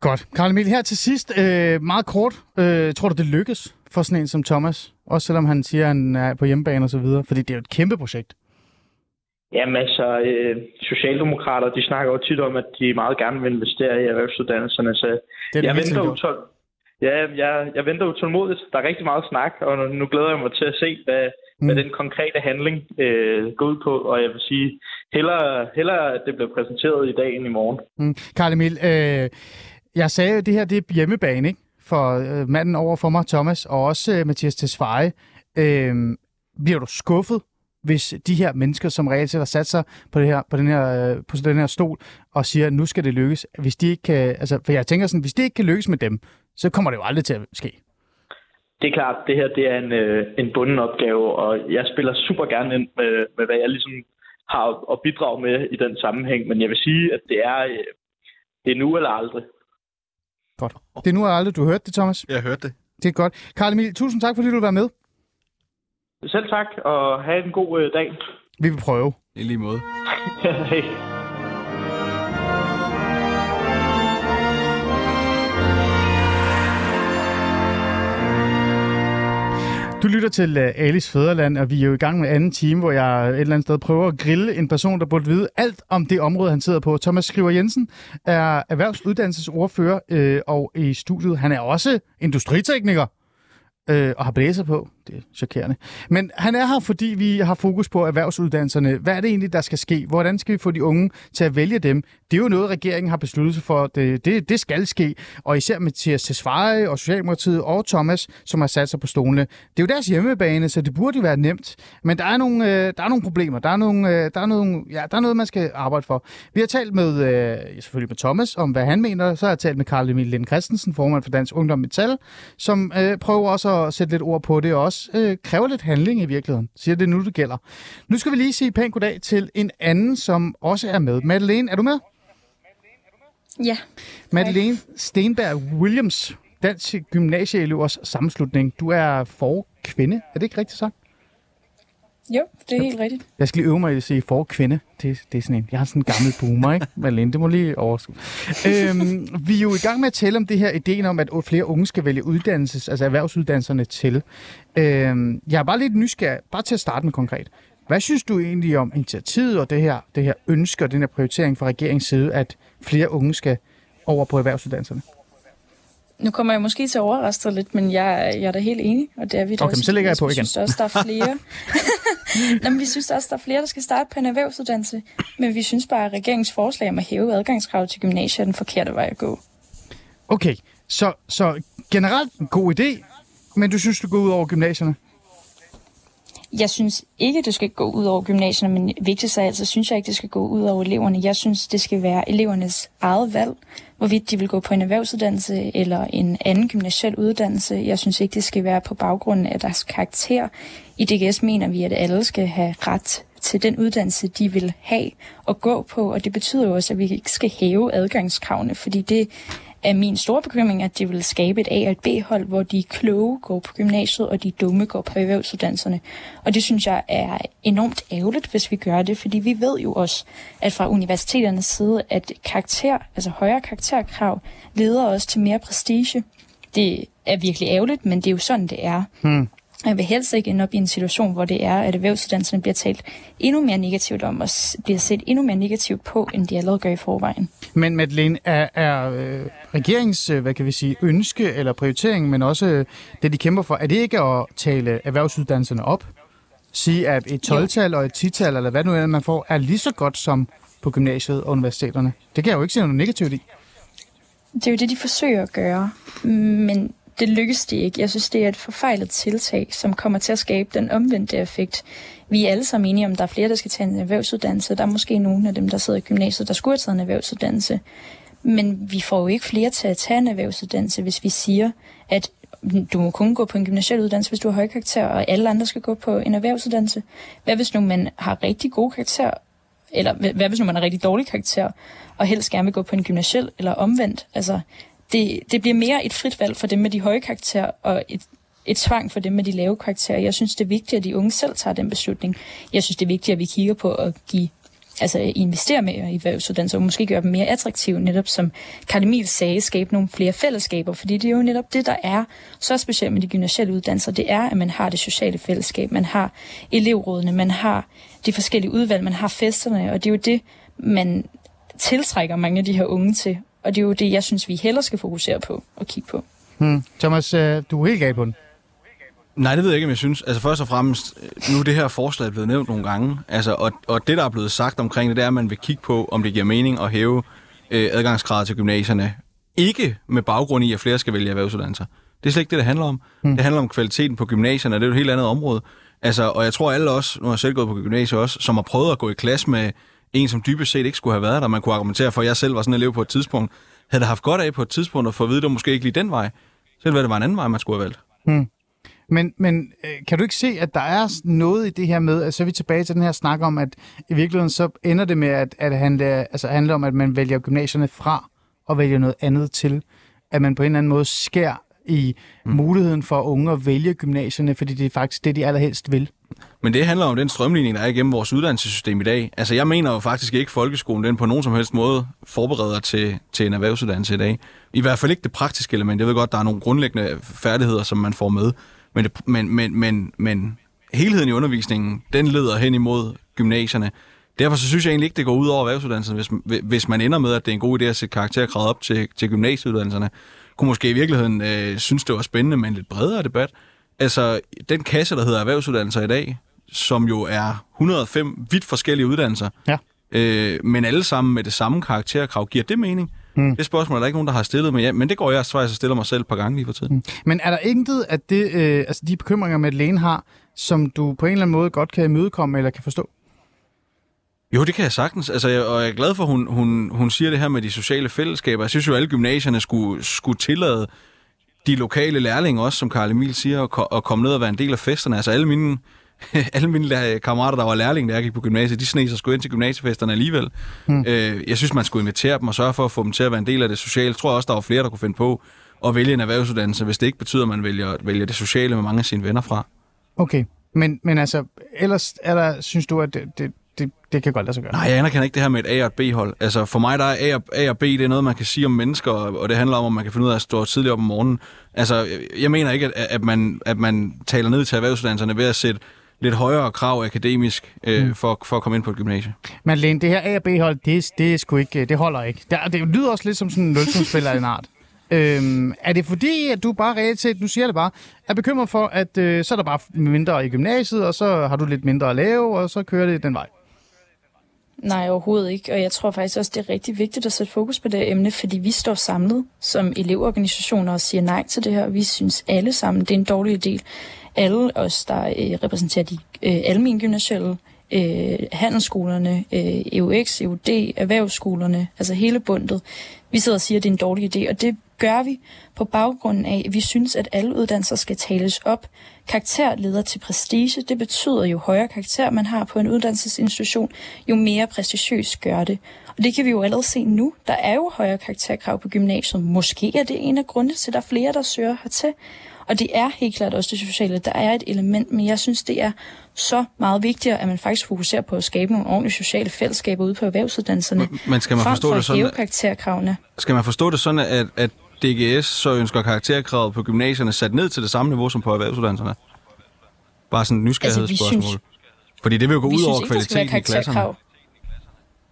Godt. Karl Emil, her til sidst, øh, meget kort. Øh, tror du, det lykkes for sådan en som Thomas? Også selvom han siger, at han er på hjemmebane og så videre. Fordi det er jo et kæmpe projekt. Jamen altså, øh, Socialdemokrater, de snakker jo tit om, at de meget gerne vil investere i erhvervsuddannelserne, så Det er jeg venter, gjort. utål... ja, jeg, jeg venter utålmodigt. Der er rigtig meget snak, og nu, nu glæder jeg mig til at se, hvad, mm. hvad den konkrete handling øh, går ud på, og jeg vil sige, hellere, hellere at det bliver præsenteret i dag end i morgen. Mm. Karl Emil, øh, jeg sagde jo, at det her det er hjemmebane, ikke? For øh, manden over for mig, Thomas, og også øh, Mathias Tesfaye. Øh, bliver du skuffet, hvis de her mennesker, som reelt set har sat sig på, det her, på, den her, øh, på den her stol og siger, at nu skal det lykkes, hvis de ikke kan, altså, for jeg tænker sådan, hvis det ikke kan lykkes med dem, så kommer det jo aldrig til at ske. Det er klart, det her det er en, øh, en bunden opgave, og jeg spiller super gerne ind med, med hvad jeg ligesom har at bidrage med i den sammenhæng, men jeg vil sige, at det er, øh, det er nu eller aldrig. Godt. Det er nu eller aldrig, du hørte det, Thomas. Jeg hørte det. Det er godt. Karl Emil, tusind tak, fordi du vil være med. Selv tak, og have en god øh, dag. Vi vil prøve. I lige måde. [laughs] Hej. Du lytter til uh, Alice Fæderland, og vi er jo i gang med anden time, hvor jeg et eller andet sted prøver at grille en person, der burde vide alt om det område, han sidder på. Thomas Skriver Jensen er erhvervsuddannelsesordfører, øh, og i studiet, han er også industritekniker øh, og har blæser på. Det er chokerende. Men han er her, fordi vi har fokus på erhvervsuddannelserne. Hvad er det egentlig, der skal ske? Hvordan skal vi få de unge til at vælge dem? Det er jo noget, regeringen har besluttet sig for. Det, det, det skal ske. Og især Mathias Tesfaye og Socialdemokratiet og Thomas, som har sat sig på stolene. Det er jo deres hjemmebane, så det burde jo være nemt. Men der er nogle, øh, der er nogle problemer. Der er, nogle, øh, der, er nogle, ja, der er noget, man skal arbejde for. Vi har talt med, øh, selvfølgelig med Thomas, om hvad han mener. Så har jeg talt med Karl Emil Lind Christensen, formand for Dansk Ungdom Metal, som øh, prøver også at sætte lidt ord på det, også også øh, kræver lidt handling i virkeligheden. Siger det nu, det gælder. Nu skal vi lige sige pænt goddag til en anden, som også er med. Madeleine, er du med? Ja, Madeleine Stenberg Williams, Dansk Gymnasieelevers Sammenslutning. Du er forkvinde, er det ikke rigtigt sagt? Jo, det er helt rigtigt. Jeg skal lige øve mig i at sige forkvinde. Det, det er sådan en, jeg har sådan en gammel boomer, ikke? Malene, det må lige overskue. øhm, vi er jo i gang med at tale om det her ideen om, at flere unge skal vælge uddannelses, altså erhvervsuddannelserne til. Øhm, jeg er bare lidt nysgerrig, bare til at starte med konkret. Hvad synes du egentlig om initiativet og det her, det her ønske og den her prioritering fra regeringens side, at flere unge skal over på erhvervsuddannelserne? Nu kommer jeg måske til at overraske lidt, men jeg, jeg er da helt enig, og det er vi da Okay, også. men så lægger jeg på Vi igen. synes også, der er flere. [laughs] Nå, men vi synes også, der er flere, der skal starte på en erhvervsuddannelse, men vi synes bare, at regeringens forslag om at hæve adgangskravet til gymnasiet er den forkerte vej at gå. Okay, så, så generelt en god idé, men du synes, det går ud over gymnasierne? Jeg synes ikke, det skal gå ud over gymnasierne, men vigtigst af alt, så altså, synes jeg ikke, det skal gå ud over eleverne. Jeg synes, det skal være elevernes eget valg, hvorvidt de vil gå på en erhvervsuddannelse eller en anden gymnasiel uddannelse. Jeg synes ikke, det skal være på baggrund af deres karakter. I DGS mener vi, at alle skal have ret til den uddannelse, de vil have og gå på, og det betyder jo også, at vi ikke skal hæve adgangskravene, fordi det er min store bekymring, at det vil skabe et A- og et B-hold, hvor de kloge går på gymnasiet, og de dumme går på erhvervsuddannelserne. Og det synes jeg er enormt ærgerligt, hvis vi gør det, fordi vi ved jo også, at fra universiteternes side, at karakter, altså højere karakterkrav, leder os til mere prestige. Det er virkelig ærgerligt, men det er jo sådan, det er. Hmm. Jeg vil helst ikke ende op i en situation, hvor det er, at erhvervsuddannelserne bliver talt endnu mere negativt om, og bliver set endnu mere negativt på, end de allerede gør i forvejen. Men Madeleine, er, er øh, regerings, øh, hvad kan vi sige, ønske eller prioritering, men også øh, det, de kæmper for, er det ikke at tale erhvervsuddannelserne op? Sige, at et 12-tal og et 10-tal, eller hvad nu end man får, er lige så godt som på gymnasiet og universiteterne. Det kan jeg jo ikke se noget negativt i. Det er jo det, de forsøger at gøre, men det lykkes det ikke. Jeg synes, det er et forfejlet tiltag, som kommer til at skabe den omvendte effekt. Vi er alle sammen enige om, der er flere, der skal tage en erhvervsuddannelse. Der er måske nogle af dem, der sidder i gymnasiet, der skulle have taget en erhvervsuddannelse. Men vi får jo ikke flere til at tage en erhvervsuddannelse, hvis vi siger, at du må kun gå på en gymnasiel uddannelse, hvis du har høje karakter, og alle andre skal gå på en erhvervsuddannelse. Hvad hvis nu man har rigtig gode karakter, eller hvad hvis nu man har rigtig dårlig karakter, og helst gerne vil gå på en gymnasiel, eller omvendt? Altså, det, det bliver mere et frit valg for dem med de høje karakterer, og et, et tvang for dem med de lave karakterer. Jeg synes, det er vigtigt, at de unge selv tager den beslutning. Jeg synes, det er vigtigt, at vi kigger på at give altså investere mere i erhvervsuddannelser, og måske gøre dem mere attraktive, netop som Karl Emil sagde, skabe nogle flere fællesskaber, fordi det er jo netop det, der er så specielt med de gymnasiale uddannelser, det er, at man har det sociale fællesskab, man har elevrådene, man har de forskellige udvalg, man har festerne, og det er jo det, man tiltrækker mange af de her unge til, og det er jo det, jeg synes, vi hellere skal fokusere på og kigge på. Hmm. Thomas, øh, du er helt gal på den. Nej, det ved jeg ikke, om jeg synes. Altså først og fremmest, nu er det her forslag blevet nævnt nogle gange, altså, og, og det, der er blevet sagt omkring det, det er, at man vil kigge på, om det giver mening at hæve øh, adgangsgrader til gymnasierne. Ikke med baggrund i, at flere skal vælge erhvervsuddannelser. Det er slet ikke det, det handler om. Hmm. Det handler om kvaliteten på gymnasierne, og det er jo et helt andet område. Altså, og jeg tror alle os, nu har jeg selv gået på gymnasiet også, som har prøvet at gå i klasse med en, som dybest set ikke skulle have været der. Man kunne argumentere for, at jeg selv var sådan en elev på et tidspunkt. Havde det haft godt af på et tidspunkt at få at vide, at det måske ikke lige den vej. Selv hvad det var en anden vej, man skulle have valgt. Hmm. Men, men øh, kan du ikke se, at der er noget i det her med, at så er vi tilbage til den her snak om, at i virkeligheden så ender det med at, at handle, altså handle om, at man vælger gymnasierne fra og vælger noget andet til. At man på en eller anden måde skær i mm. muligheden for unge at vælge gymnasierne, fordi det er faktisk det, de allerhelst vil. Men det handler om den strømligning, der er igennem vores uddannelsessystem i dag. Altså, jeg mener jo faktisk ikke, at folkeskolen den på nogen som helst måde forbereder til, til en erhvervsuddannelse i dag. I hvert fald ikke det praktiske element. Jeg ved godt, der er nogle grundlæggende færdigheder, som man får med. Men, det, men, men, men, men helheden i undervisningen, den leder hen imod gymnasierne. Derfor så synes jeg egentlig ikke, det går ud over erhvervsuddannelserne, hvis, hvis man ender med, at det er en god idé at sætte karakterkravet op til, til gymnasieuddannelserne. Kunne måske i virkeligheden øh, synes, det var spændende med en lidt bredere debat. Altså, den kasse, der hedder erhvervsuddannelser i dag, som jo er 105 vidt forskellige uddannelser, ja. øh, men alle sammen med det samme karakterkrav, giver det mening? Mm. Det spørgsmål er der ikke nogen, der har stillet mig, ja, men det går jeg faktisk og stiller mig selv et par gange lige for tiden. Mm. Men er der intet af det, øh, altså de bekymringer, Madeleine har, som du på en eller anden måde godt kan imødekomme eller kan forstå? Jo, det kan jeg sagtens. Altså, jeg, og jeg er glad for, at hun, hun, hun siger det her med de sociale fællesskaber. Jeg synes jo, at alle gymnasierne skulle, skulle tillade de lokale lærlinge også, som Karl Emil siger, at, at komme ned og være en del af festerne. Altså alle mine, [laughs] alle mine kammerater, der var lærlinge, da jeg gik på gymnasiet, de sne sig skulle ind til gymnasiefesterne alligevel. Øh, jeg synes, man skulle invitere dem og sørge for at få dem til at være en del af det sociale. Jeg tror også, der var flere, der kunne finde på at vælge en erhvervsuddannelse, hvis det ikke betyder, at man vælger, vælger det sociale med mange af sine venner fra. Okay, men, men altså, ellers er der, synes du, at det, det, det, det kan godt lade sig gøre. Nej, jeg anerkender ikke det her med et A og et B-hold. Altså for mig der er A og, A og B, det er noget, man kan sige om mennesker, og det handler om, om man kan finde ud af at stå tidligt op om morgenen. Altså, jeg mener ikke, at, at, man, at man taler ned til erhvervsuddannelserne ved at sætte lidt højere krav akademisk øh, mm. for, for at komme ind på et gymnasie. Men Lene, det her A og B-hold, det, det, er sgu ikke, det holder ikke. Det, det lyder også lidt som sådan en nulsumspiller af en art. [laughs] Øhm, er det fordi, at du bare reelt set, nu siger det bare, er bekymret for, at øh, så er der bare mindre i gymnasiet, og så har du lidt mindre at lave, og så kører det den vej? Nej, overhovedet ikke. Og jeg tror faktisk også, det er rigtig vigtigt at sætte fokus på det emne, fordi vi står samlet som elevorganisationer og siger nej til det her. Vi synes alle sammen, det er en dårlig idé. Alle os, der øh, repræsenterer de øh, almindelige gymnasielle, øh, handelsskolerne, øh, EUX, EUD, erhvervsskolerne, altså hele bundet. Vi sidder og siger, at det er en dårlig idé, og det gør vi på baggrunden af, at vi synes, at alle uddannelser skal tales op. Karakter leder til prestige. Det betyder, jo højere karakter man har på en uddannelsesinstitution, jo mere prestigiøs gør det. Og det kan vi jo allerede se nu. Der er jo højere karakterkrav på gymnasiet. Måske er det en af grundene til, at der er flere, der søger hertil. Og det er helt klart også det sociale. Der er et element, men jeg synes, det er så meget vigtigere, at man faktisk fokuserer på at skabe nogle ordentlige sociale fællesskaber ude på erhvervsuddannelserne. Men skal man forstå for det sådan, karakterkravene. Skal man forstå det sådan, at, at DGS så ønsker karakterkravet på gymnasierne sat ned til det samme niveau som på erhvervsuddannelserne? Bare sådan et nysgerrighedsspørgsmål. Altså, synes, Fordi det vil jo gå ud over kvaliteten i klasserne.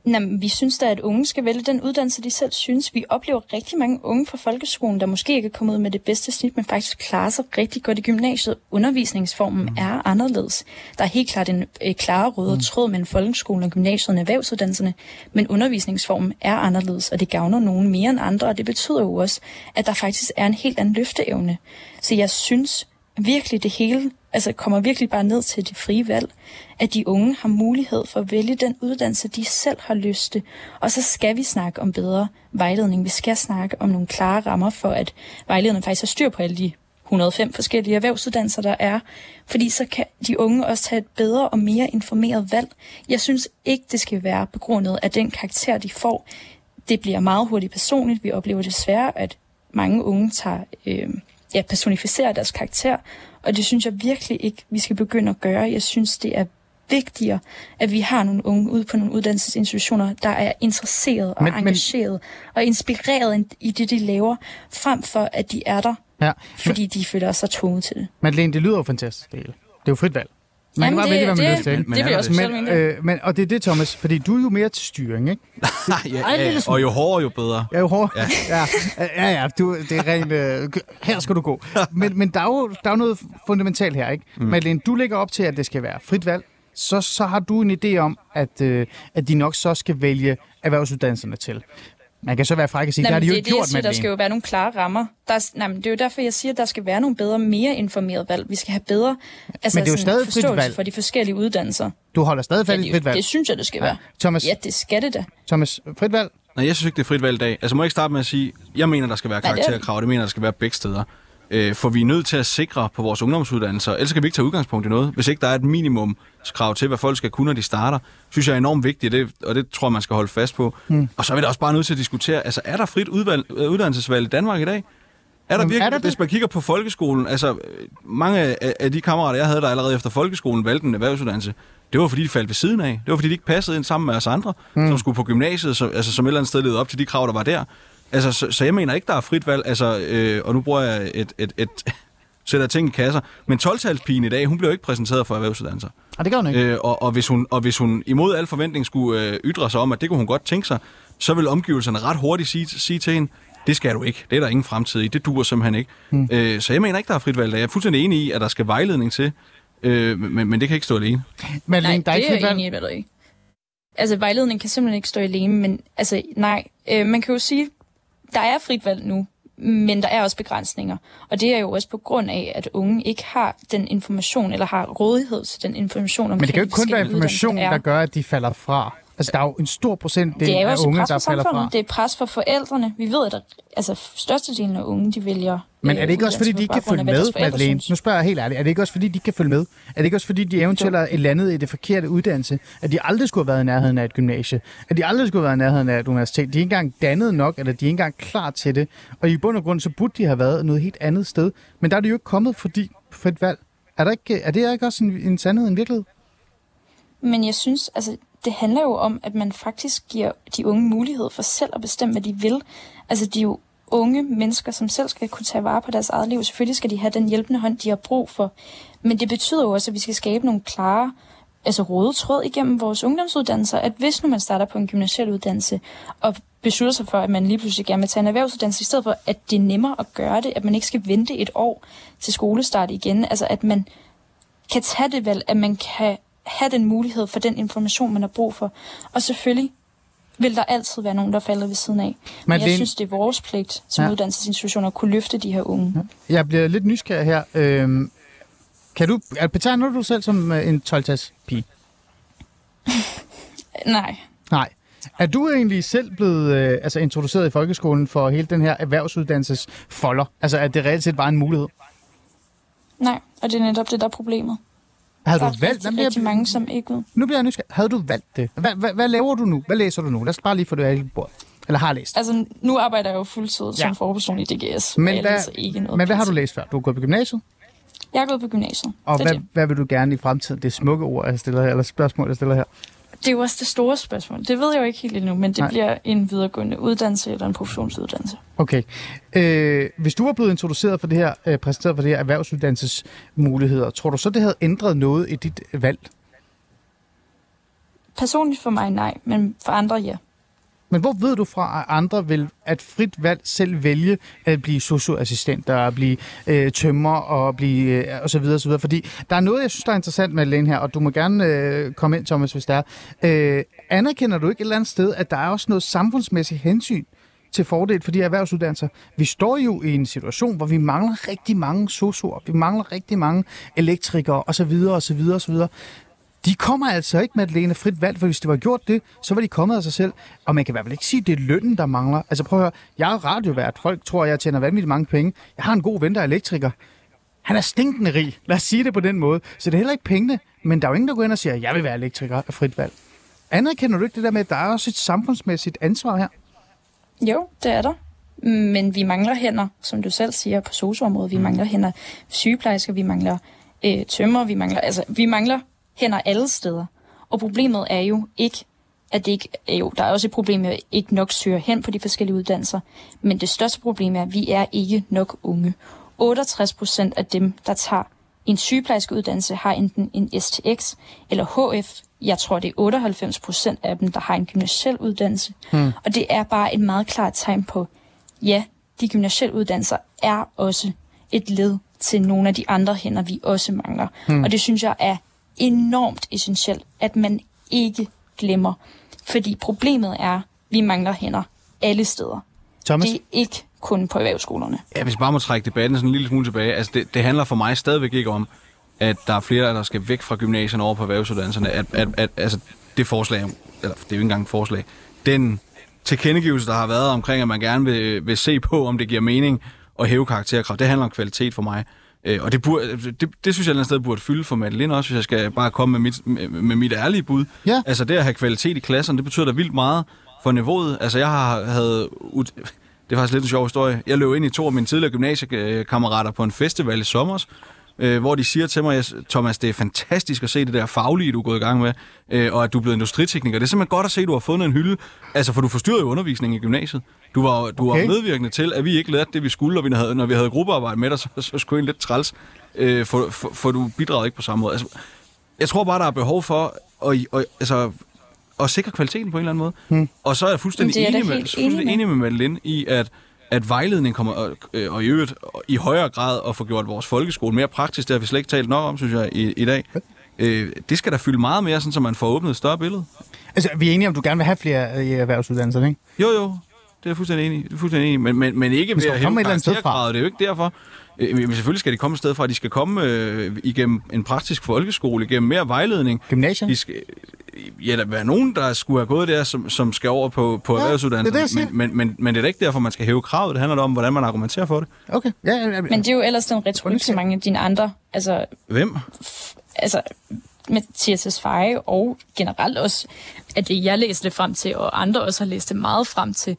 Jamen, vi synes da, at unge skal vælge den uddannelse, de selv synes. Vi oplever rigtig mange unge fra folkeskolen, der måske ikke er kommet ud med det bedste snit, men faktisk klarer sig rigtig godt i gymnasiet. Undervisningsformen mm. er anderledes. Der er helt klart en øh, klar rød mm. tråd mellem folkeskolen og gymnasiet og erhvervsuddannelserne, men undervisningsformen er anderledes, og det gavner nogen mere end andre, og det betyder jo også, at der faktisk er en helt anden løfteevne. Så jeg synes virkelig, det hele altså kommer virkelig bare ned til det frie valg, at de unge har mulighed for at vælge den uddannelse, de selv har lyst til. Og så skal vi snakke om bedre vejledning. Vi skal snakke om nogle klare rammer for, at vejlederne faktisk har styr på alle de 105 forskellige erhvervsuddannelser, der er. Fordi så kan de unge også tage et bedre og mere informeret valg. Jeg synes ikke, det skal være begrundet af den karakter, de får. Det bliver meget hurtigt personligt. Vi oplever desværre, at mange unge tager, øh, ja, personificerer deres karakter og det synes jeg virkelig ikke, vi skal begynde at gøre. Jeg synes, det er vigtigere, at vi har nogle unge ude på nogle uddannelsesinstitutioner, der er interesseret og men, engageret men... og inspireret i det, de laver, frem for at de er der, ja. fordi men... de føler sig tvunget til det. Madeleine, det lyder jo fantastisk, det hele. Det er jo frit valg. Man Jamen kan bare vælge, hvad man lyst til. Men, det vil jeg også men, øh, men, Og det er det, Thomas, fordi du er jo mere til styring, ikke? [laughs] ja, ja, og jo hårdere, jo bedre. Ja, jo hårdere. Ja, [laughs] ja, ja, ja du, det er rent... Øh, her skal du gå. Men, men der, er jo, der er jo noget fundamentalt her, ikke? Mm. Madeleine, du lægger op til, at det skal være frit valg. Så, så har du en idé om, at, øh, at de nok så skal vælge erhvervsuddannelserne til. Man kan så være fræk og sige, nej, det har de jo ikke gjort, siger, Der skal jo være nogle klare rammer. Der er, nej, men det er jo derfor, jeg siger, at der skal være nogle bedre, mere informerede valg. Vi skal have bedre altså, men det er jo stadig frit valg. for de forskellige uddannelser. Du holder stadig fast i frit valg? Det synes jeg, det skal ja. være. Thomas, ja, det skal det da. Thomas, frit valg? Nej, jeg synes ikke, det er frit valg i dag. Altså må jeg ikke starte med at sige, jeg mener, der skal være karakterkrav, det mener, der skal være begge steder. Øh, for vi er nødt til at sikre på vores ungdomsuddannelser, ellers kan vi ikke tage udgangspunkt i noget. Hvis ikke der er et minimumskrav til, hvad folk skal kunne, når de starter, synes jeg er enormt vigtigt, det, og det tror jeg, man skal holde fast på. Mm. Og så er vi da også bare nødt til at diskutere, altså er der frit udvalg, øh, uddannelsesvalg i Danmark i dag? Er der virkelig, er der hvis man kigger på folkeskolen, altså mange af, af de kammerater, jeg havde, der allerede efter folkeskolen valgte en erhvervsuddannelse, det var fordi, de faldt ved siden af. Det var fordi, de ikke passede ind sammen med os andre, mm. som skulle på gymnasiet, så, altså som et eller andet sted levede op til de krav, der var der. Altså, så, så jeg mener ikke, der er frit valg. Altså, øh, og nu bruger jeg et, et, et [laughs] sætter ting i kasser. Men 12-talspigen i dag, hun bliver jo ikke præsenteret for erhvervsuddannelser. Og det gør hun ikke. Øh, og, og, hvis hun, og hvis hun imod al forventning skulle øh, ytre sig om, at det kunne hun godt tænke sig, så vil omgivelserne ret hurtigt sige, sige til hende, det skal du ikke. Det er der ingen fremtid i. Det duer simpelthen ikke. Hmm. Øh, så jeg mener ikke, der er frit valg. Jeg er fuldstændig enig i, at der skal vejledning til, øh, men, men det kan ikke stå alene. Men nej, der er ikke det er jeg enig i, Altså, vejledning kan simpelthen ikke stå alene, men altså, nej. Øh, man kan jo sige, der er frit valg nu, men der er også begrænsninger. Og det er jo også på grund af, at unge ikke har den information, eller har rådighed til den information omkring Men det kan jo ikke kun være information, der gør, at de falder fra. Altså, der er jo en stor procent det er af unge, der falder fra. Det er pres for forældrene. Vi ved, at altså, størstedelen af unge, de vælger men er det ikke også, fordi de ikke kan følge med, Madeleine? Nu spørger jeg helt ærligt. Er det ikke også, fordi de ikke kan følge med? Er det ikke også, fordi de eventuelt er landet i det forkerte uddannelse? At de aldrig skulle have været i nærheden af et gymnasie? At de aldrig skulle have været i nærheden af et universitet? De er ikke engang dannet nok, eller de er ikke engang klar til det. Og i bund og grund, så burde de have været noget helt andet sted. Men der er de jo ikke kommet, fordi frit valg. Er, der ikke, er det ikke også en, en sandhed, en virkelighed? Men jeg synes, altså, det handler jo om, at man faktisk giver de unge mulighed for selv at bestemme, hvad de vil. Altså, de er jo unge mennesker, som selv skal kunne tage vare på deres eget liv. Selvfølgelig skal de have den hjælpende hånd, de har brug for. Men det betyder jo også, at vi skal skabe nogle klare altså røde tråd igennem vores ungdomsuddannelser, at hvis nu man starter på en gymnasiel uddannelse og beslutter sig for, at man lige pludselig gerne vil tage en erhvervsuddannelse, i stedet for, at det er nemmere at gøre det, at man ikke skal vente et år til skolestart igen, altså at man kan tage det valg, at man kan have den mulighed for den information, man har brug for. Og selvfølgelig vil der altid være nogen, der falder ved siden af. Men, Men jeg synes, det er vores pligt som Ja. uddannelsesinstitutioner at kunne løfte de her unge. Jeg bliver lidt nysgerrig her. Øhm, kan du, er- betegner du dig selv som øh, en 12-tas pige? [laughs] Nej, Nej. Er du egentlig selv blevet øh, altså introduceret i folkeskolen for hele den her erhvervsuddannelses folder? Altså, at det reelt set var en mulighed? nej. Og det er netop det, der er problemet. Havde du valgt? rigtig, Jamen, rigtig mange, som ikke ved. Nu bliver jeg nysgerrig. Havde du valgt det? Hvad, hvad, hvad laver du nu? Hvad læser du nu? Lad os bare lige få det af bordet. Eller har læst. Altså, nu arbejder jeg jo fuldtid Ja. som forperson i DGS. Men hvad, ikke noget men hvad har du læst før? Du er gået på gymnasiet? Jeg er gået på gymnasiet. Og hvad, det. hvad vil du gerne i fremtiden? Det smukke ord, jeg stiller her, eller spørgsmål, jeg stiller her. Det er jo også det store spørgsmål. Det ved jeg jo ikke helt endnu, men det Nej. Bliver en videregående uddannelse eller en professionsuddannelse. Okay. Øh, hvis du var blevet introduceret for det her, øh, præsenteret for det her erhvervsuddannelsesmuligheder, tror du så, det havde ændret noget i dit valg? Personligt for mig nej, men for andre ja. Men hvor ved du fra, at andre vil at frit valg selv vælge at blive socioassistenter, at blive øh, tømmer og blive øh, og så videre, og så videre. Fordi der er noget, jeg synes, der er interessant med Lene her, og du må gerne øh, komme ind, Thomas, hvis der er. Øh, anerkender du ikke et eller andet sted, at der er også noget samfundsmæssigt hensyn til fordel for de erhvervsuddannelser? Vi står jo i en situation, hvor vi mangler rigtig mange sosuer, vi mangler rigtig mange elektrikere osv. osv. osv. De kommer altså ikke med alene frit valg, for hvis det var gjort det, så var de kommet af sig selv. Og man kan i hvert fald ikke sige, at det er lønnen, der mangler. Altså prøv at høre, jeg er radiovært. Folk tror, jeg tjener vanvittigt mange penge. Jeg har en god ven, der er elektriker. Han er stinkende rig. Lad os sige det på den måde. Så det er heller ikke pengene. Men der er jo ingen, der går ind og siger, at jeg vil være elektriker af frit valg. Anerkender du ikke det der med, at der er også et samfundsmæssigt ansvar her? Jo, det er der. Men vi mangler hænder, som du selv siger, på sosuområdet. Vi mangler hænder sygeplejersker, vi mangler øh, tømmer, vi mangler, altså, vi mangler hænder alle steder. Og problemet er jo ikke, at det ikke, jo, der er også et problem med, at ikke nok søger hen på de forskellige uddannelser. Men det største problem er, at vi er ikke nok unge. 68 procent af dem, der tager en sygeplejerskeuddannelse, har enten en STX eller HF. Jeg tror, det er 98 procent af dem, der har en gymnasiel uddannelse. Hmm. Og det er bare et meget klart tegn på, ja, de gymnasielle uddannelser er også et led til nogle af de andre hænder, vi også mangler. Hmm. Og det synes jeg er enormt essentielt, at man ikke glemmer. Fordi problemet er, at vi mangler hænder alle steder. Thomas? Det er ikke kun på erhvervsskolerne. Ja, hvis jeg bare må trække debatten sådan en lille smule tilbage. Altså, det, det handler for mig stadigvæk ikke om, at der er flere, der skal væk fra gymnasierne over på erhvervsuddannelserne. At, at, at, altså, det forslag, eller det er jo ikke engang et forslag, den tilkendegivelse, der har været omkring, at man gerne vil, vil se på, om det giver mening at hæve karakterkrav, det handler om kvalitet for mig. Øh, og det, burde, det, det synes jeg et eller andet sted burde fylde for Madeline også, hvis jeg skal bare komme med mit, med, med mit ærlige bud. Ja. Altså det at have kvalitet i klasserne, det betyder da vildt meget for niveauet. Altså jeg har havde... Det er faktisk lidt en sjov historie. Jeg løb ind i to af mine tidligere gymnasiekammerater på en festival i sommer, øh, hvor de siger til mig, Thomas, det er fantastisk at se det der faglige, du er gået i gang med, øh, og at du er blevet industritekniker. Det er simpelthen godt at se, at du har fundet en hylde, altså for du forstyrrede jo undervisningen i gymnasiet. Du var, du Okay. var medvirkende til, at vi ikke lærte det, vi skulle, og vi havde, når vi havde gruppearbejde med dig, så, så skulle en lidt træls, øh, for, for, for du bidragede ikke på samme måde. Altså, jeg tror bare, der er behov for at, at, altså, at sikre kvaliteten på en eller anden måde. Hmm. Og så er jeg fuldstændig, er enig, med, fuldstændig enig med. enig med Madeline i, at, at vejledning kommer, og, øh, og i øvrigt i højere grad at få gjort vores folkeskole mere praktisk, det har vi slet ikke talt nok om, synes jeg, i, i dag. Øh, det skal der fylde meget mere, sådan, så man får åbnet et større billede. Altså, vi er enige om, du gerne vil have flere øh, i erhvervsuddannelserne, ikke? Jo, jo. Det er jeg fuldstændig enig i. Det er fuldstændig enig. Men, men, men ikke ved at hæve karakterkravet. Det er jo ikke derfor. Øh, Men selvfølgelig skal de komme et sted fra. De skal komme øh, igennem en praktisk folkeskole, igennem mere vejledning. Gymnasiet? De skal, ja, der være nogen, der skulle have gået der, som, som skal over på, på Ja, erhvervsuddannelsen. det er det, men, men, men, men det er ikke derfor, man skal hæve kravet. Det handler da om, hvordan man argumenterer for det. Okay. Ja, ja, ja. Men det er jo ellers den retorik, som mange af dine andre, altså, Hvem? altså Mathias Tesfaye og generelt også, at det jeg læste det frem til, og andre også har læst det meget frem til,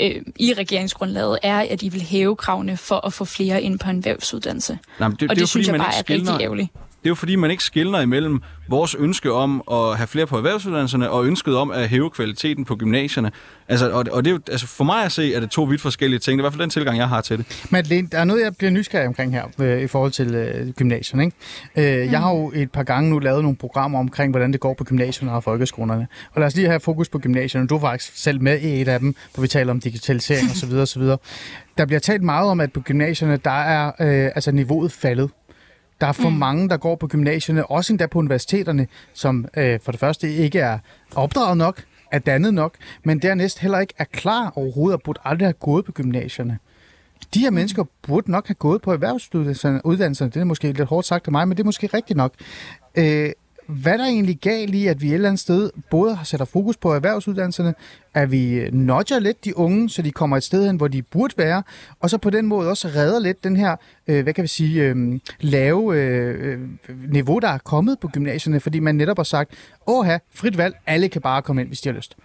øh, i regeringsgrundlaget, er, at de vil hæve kravene for at få flere ind på en erhvervsuddannelse. Nej, men det, og det, jo det synes fordi, jeg bare er rigtig ærgerligt. Det er jo fordi, man ikke skiller imellem vores ønske om at have flere på erhvervsuddannelserne og ønsket om at hæve kvaliteten på gymnasierne. Altså, og, og det er jo, altså for mig at se, er det to vidt forskellige ting. Det er i hvert fald den tilgang, jeg har til det. Madeleine, der er noget, jeg bliver nysgerrig omkring her øh, i forhold til øh, gymnasierne. Ikke? Øh, mm. Jeg har jo et par gange nu lavet nogle programmer omkring, hvordan det går på gymnasierne og folkeskolerne. Og lad os lige have fokus på gymnasierne. Du er faktisk selv med i et af dem, hvor vi taler om digitalisering osv. osv. [laughs] Der bliver talt meget om, at på gymnasierne, der er øh, altså niveauet faldet. Der er for mm. mange, der går på gymnasierne, også endda på universiteterne, som øh, for det første ikke er opdraget nok, er dannet nok, men dernæst heller ikke er klar overhovedet og burde aldrig have gået på gymnasierne. De her mennesker burde nok have gået på erhvervsuddannelserne. Det er måske lidt hårdt sagt af mig, men det er måske rigtigt nok. Øh, hvad er der egentlig galt i, at vi et eller andet sted både har sat fokus på erhvervsuddannelserne, at vi øh, nudger lidt de unge, så de kommer et sted hen, hvor de burde være, og så på den måde også redder lidt den her, øh, hvad kan vi sige, øh, lave øh, niveau, der er kommet på gymnasierne, fordi man netop har sagt, åh frit valg, alle kan bare komme ind, hvis de har lyst.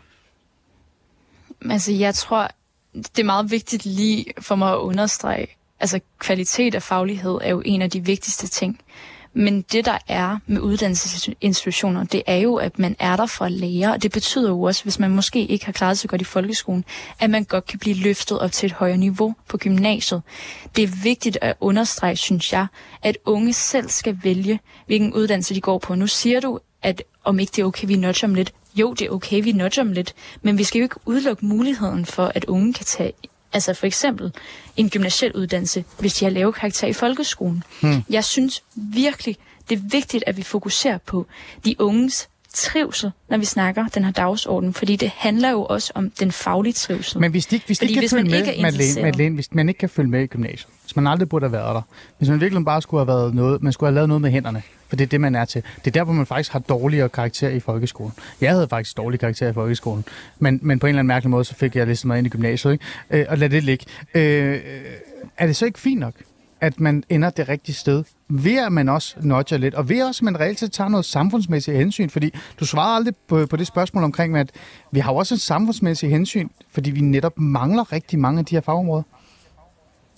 Altså, jeg tror, det er meget vigtigt lige for mig at understrege, altså kvalitet af faglighed er jo en af de vigtigste ting. Men det, der er med uddannelsesinstitutioner, det er jo, at man er der for at lære, og det betyder jo også, hvis man måske ikke har klaret sig godt i folkeskolen, at man godt kan blive løftet op til et højere niveau på gymnasiet. Det er vigtigt at understrege, synes jeg, at unge selv skal vælge, hvilken uddannelse de går på. Nu siger du, at om ikke det er okay, vi nudger om lidt. Jo, det er okay, vi nudger om lidt, men vi skal jo ikke udelukke muligheden for, at unge kan tage altså for eksempel en gymnasiel uddannelse, hvis de har lave karakter i folkeskolen. Hmm. Jeg synes virkelig, det er vigtigt, at vi fokuserer på de unges trivsel, når vi snakker den her dagsorden, fordi det handler jo også om den faglige trivsel. Men hvis de, hvis de ikke kan hvis følge med, Madeleine, Madeleine, hvis man ikke kan følge med i gymnasiet, hvis man aldrig burde have været der, hvis man virkelig bare skulle have været noget, man skulle have lavet noget med hænderne, for det er det, man er til. Det er der, hvor man faktisk har dårligere karakter i folkeskolen. Jeg havde faktisk dårlige karakter i folkeskolen, men, men på en eller anden mærkelig måde, så fik jeg listet mig ind i gymnasiet, ikke? Øh, og lad det ligge. Øh, er det så ikke fint nok, at man ender det rigtige sted, ved at man også nudger lidt, og ved også, at man reelt set tager noget samfundsmæssigt hensyn, fordi du svarer aldrig på, på det spørgsmål omkring, at vi har også en samfundsmæssig hensyn, fordi vi netop mangler rigtig mange af de her fagområder.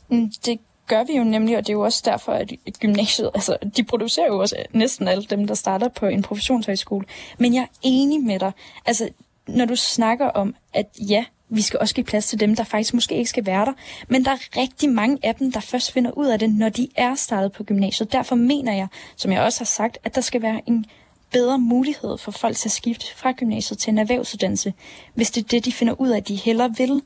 Mm, det gør vi jo nemlig, og det er jo også derfor, at gymnasiet, altså de producerer jo også næsten alle dem, der starter på en professionshøjskole. Men jeg er enig med dig. Altså, når du snakker om, at ja, vi skal også give plads til dem, der faktisk måske ikke skal være der. Men der er rigtig mange af dem, der først finder ud af det, når de er startet på gymnasiet. Derfor mener jeg, som jeg også har sagt, at der skal være en bedre mulighed for folk til at skifte fra gymnasiet til en erhvervsuddannelse, hvis det er det, de finder ud af, at de hellere vil.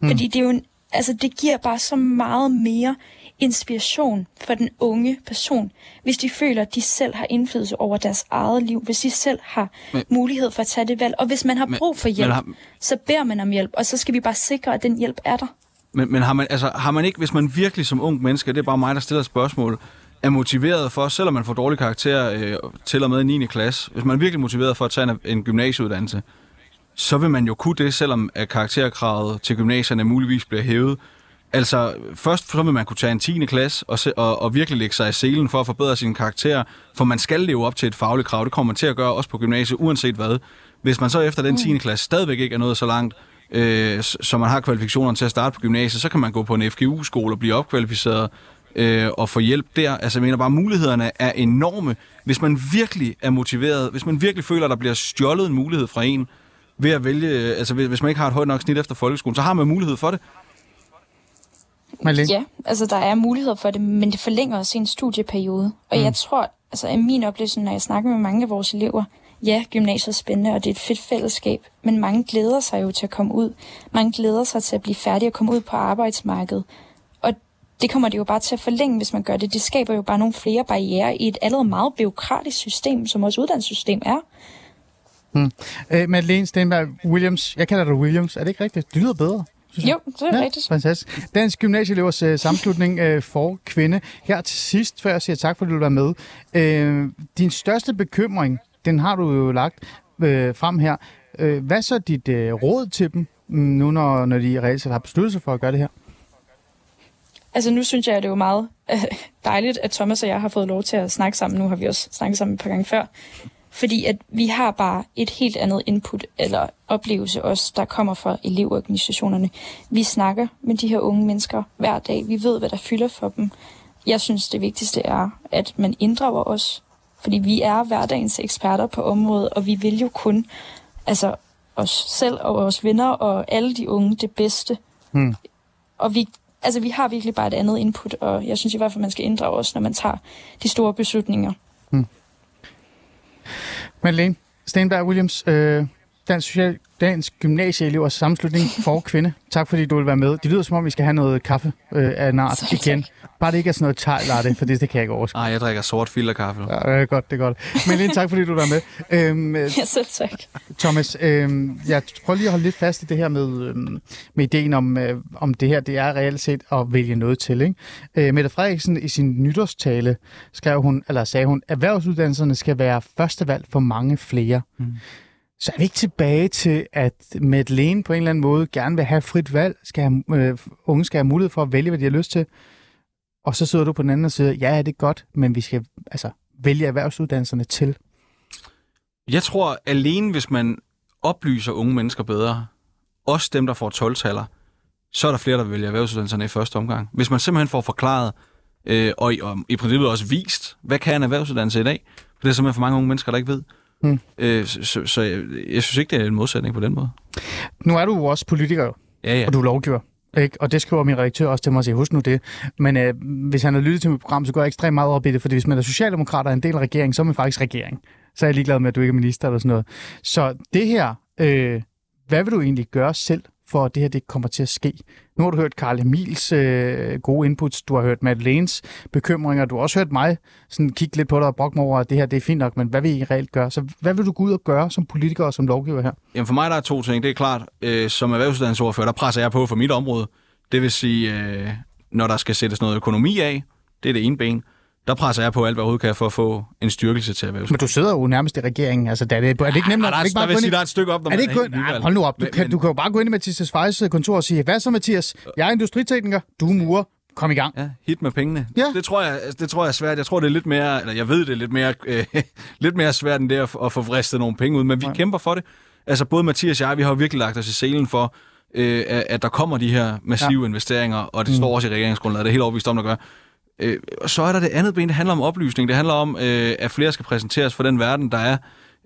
Mm. Fordi det er jo en, altså, det giver bare så meget mere inspiration for den unge person, hvis de føler, at de selv har indflydelse over deres eget liv, hvis de selv har men, mulighed for at tage det valg. Og hvis man har men, brug for hjælp, har, så beder man om hjælp, og så skal vi bare sikre, at den hjælp er der. Men, men har, man, altså, har man ikke, hvis man virkelig som ung menneske, det er bare mig, der stiller spørgsmål, er motiveret for, selvom man får dårlige karakterer øh, til og med i 9. klasse, hvis man er virkelig motiveret for at tage en, en gymnasieuddannelse, så vil man jo kunne det, selvom at karakterkravet til gymnasierne muligvis bliver hævet. Altså, først så vil man kunne tage en 10. klasse og, se, og, og virkelig lægge sig i selen for at forbedre sin karakter, for man skal leve op til et fagligt krav. Det kommer man til at gøre også på gymnasiet, uanset hvad. Hvis man så efter den 10. Mm. klasse stadigvæk ikke er nået så langt, øh, så man har kvalifikationerne til at starte på gymnasiet, så kan man gå på en FGU-skole og blive opkvalificeret øh, og få hjælp der. Altså, jeg mener bare, mulighederne er enorme, hvis man virkelig er motiveret, hvis man virkelig føler, at der bliver stjålet en mulighed fra en, ved at vælge, altså hvis man ikke har et højt nok snit efter folkeskolen, så har man mulighed for det. Malene? Ja, altså der er muligheder for det, men det forlænger også en studieperiode. Og mm. jeg tror, altså i min oplevelse, når jeg snakker med mange af vores elever, ja, gymnasiet er spændende, og det er et fedt fællesskab, men mange glæder sig jo til at komme ud. Mange glæder sig til at blive færdige og komme ud på arbejdsmarkedet. Og det kommer det jo bare til at forlænge, hvis man gør det. Det skaber jo bare nogle flere barriere i et allerede meget byråkratisk system, som vores uddannelsessystem er. Hmm. Øh, Madeleine Stenberg Williams, jeg kalder dig Williams, er det ikke rigtigt? Det lyder bedre. Jo, det er ja, rigtigt. Fantastisk. Dansk Gymnasieelevers uh, sammenslutning uh, for kvinde. Her til sidst, før jeg siger tak, for at du vil være med. Uh, din største bekymring, den har du jo lagt uh, frem her. Uh, hvad så dit uh, råd til dem, um, nu når, når de reelt har besluttet sig for at gøre det her? Altså nu synes jeg, at det er jo meget uh, dejligt, at Thomas og jeg har fået lov til at snakke sammen. Nu har vi også snakket sammen et par gange før. Fordi at vi har bare et helt andet input eller oplevelse også, der kommer fra elevorganisationerne. Vi snakker med de her unge mennesker hver dag. Vi ved, hvad der fylder for dem. Jeg synes, det vigtigste er, at man inddrager os. Fordi vi er hverdagens eksperter på området, og vi vil jo kun altså, os selv og vores venner og alle de unge det bedste. Hmm. Og vi, altså, vi har virkelig bare et andet input, og jeg synes i hvert fald, man skal inddrage os, når man tager de store beslutninger. Hmm. Madeleine Stenberg Williams, øh, Dansk, Social, Dansk Gymnasieelevers Sammenslutning for [laughs] Kvinde. Tak fordi du vil være med. Det lyder som om, vi skal have noget kaffe øh, af en art igen. Bare det ikke er sådan noget thai latte, for det, det kan jeg ikke overskue. Nej, jeg drikker sort filterkaffe. Ja, det er godt, det er godt. Men Lene, tak fordi du var med. Øhm, [laughs] øh, Ja, selv tak. Thomas, øh, jeg prøver lige at holde lidt fast i det her med, øh, med ideen om, øh, om det her, det er reelt set at vælge noget til. Ikke? Øh, Mette Frederiksen i sin nytårstale skrev hun, eller sagde hun, at erhvervsuddannelserne skal være førstevalg for mange flere. Mm. Så er vi ikke tilbage til, at Madeleine på en eller anden måde gerne vil have frit valg, skal have, øh, unge skal have mulighed for at vælge, hvad de har lyst til, og så sidder du på den anden side, ja, det er godt, men vi skal altså, vælge erhvervsuddannelserne til. Jeg tror, alene hvis man oplyser unge mennesker bedre, også dem, der får 12-taller, så er der flere, der vælger erhvervsuddannelserne i første omgang. Hvis man simpelthen får forklaret, øh, og, i, og i princippet også vist, hvad kan en erhvervsuddannelse i dag? For det er simpelthen for mange unge mennesker, der ikke ved. Mm. Øh, så, så, så jeg, jeg synes ikke, det er en modsætning på den måde. Nu er du jo også politiker, Ja, ja. og du er lovgiver. Ikke? Og det skriver min redaktør også til mig at sige, husk nu det. Men øh, hvis han har lyttet til mit program, så går jeg ekstremt meget op i det, fordi hvis man er socialdemokrat og er en del af regeringen, så er man faktisk regering. Så er jeg ligeglad med, at du ikke er minister eller sådan noget. Så det her, øh, hvad vil du egentlig gøre selv, for at det her det kommer til at ske? Nu har du hørt Karl Emils øh, gode inputs, du har hørt Madeleines bekymringer, du har også hørt mig sådan kigge lidt på dig og brokke mig over, at det her det er fint nok, men hvad vil I reelt gøre? Så hvad vil du gå ud og gøre som politiker og som lovgiver her? Jamen for mig der er to ting. Det er klart, øh, som erhvervsuddannelsesordfører, der presser jeg på for mit område. Det vil sige, øh, når der skal sættes noget økonomi af, det er det ene ben, der presser jeg på alt, hvad overhovedet kan for at få en styrkelse til erhvervsuddannelsen. Men du sidder jo nærmest i regeringen. Altså, der er, det, er det ikke nemt? Ja, er der, er, ikke bare der vil sige, der er et stykke op, når er det ikke kun... Nej, hold nu op. Du, Men- kan, du kan jo bare gå ind i Mathias Svejs kontor og sige, hvad så Mathias? Jeg er industritekniker, du er murer. Kom i gang. Ja, hit med pengene. Ja. Det, tror jeg, det tror jeg er svært. Jeg tror, det er lidt mere, eller jeg ved, det er lidt mere, øh, [laughs] lidt mere svært end det at, at få vristet nogle penge ud, men vi Nej. kæmper for det. Altså både Mathias og jeg, vi har jo virkelig lagt os i selen for, øh, at, at der kommer de her massive ja. investeringer, og det Mm. står også i regeringsgrundlaget, det er helt overbevist om, der gør. Øh, og så er der det andet ben, det handler om oplysning. Det handler om, øh, at flere skal præsenteres for den verden, der er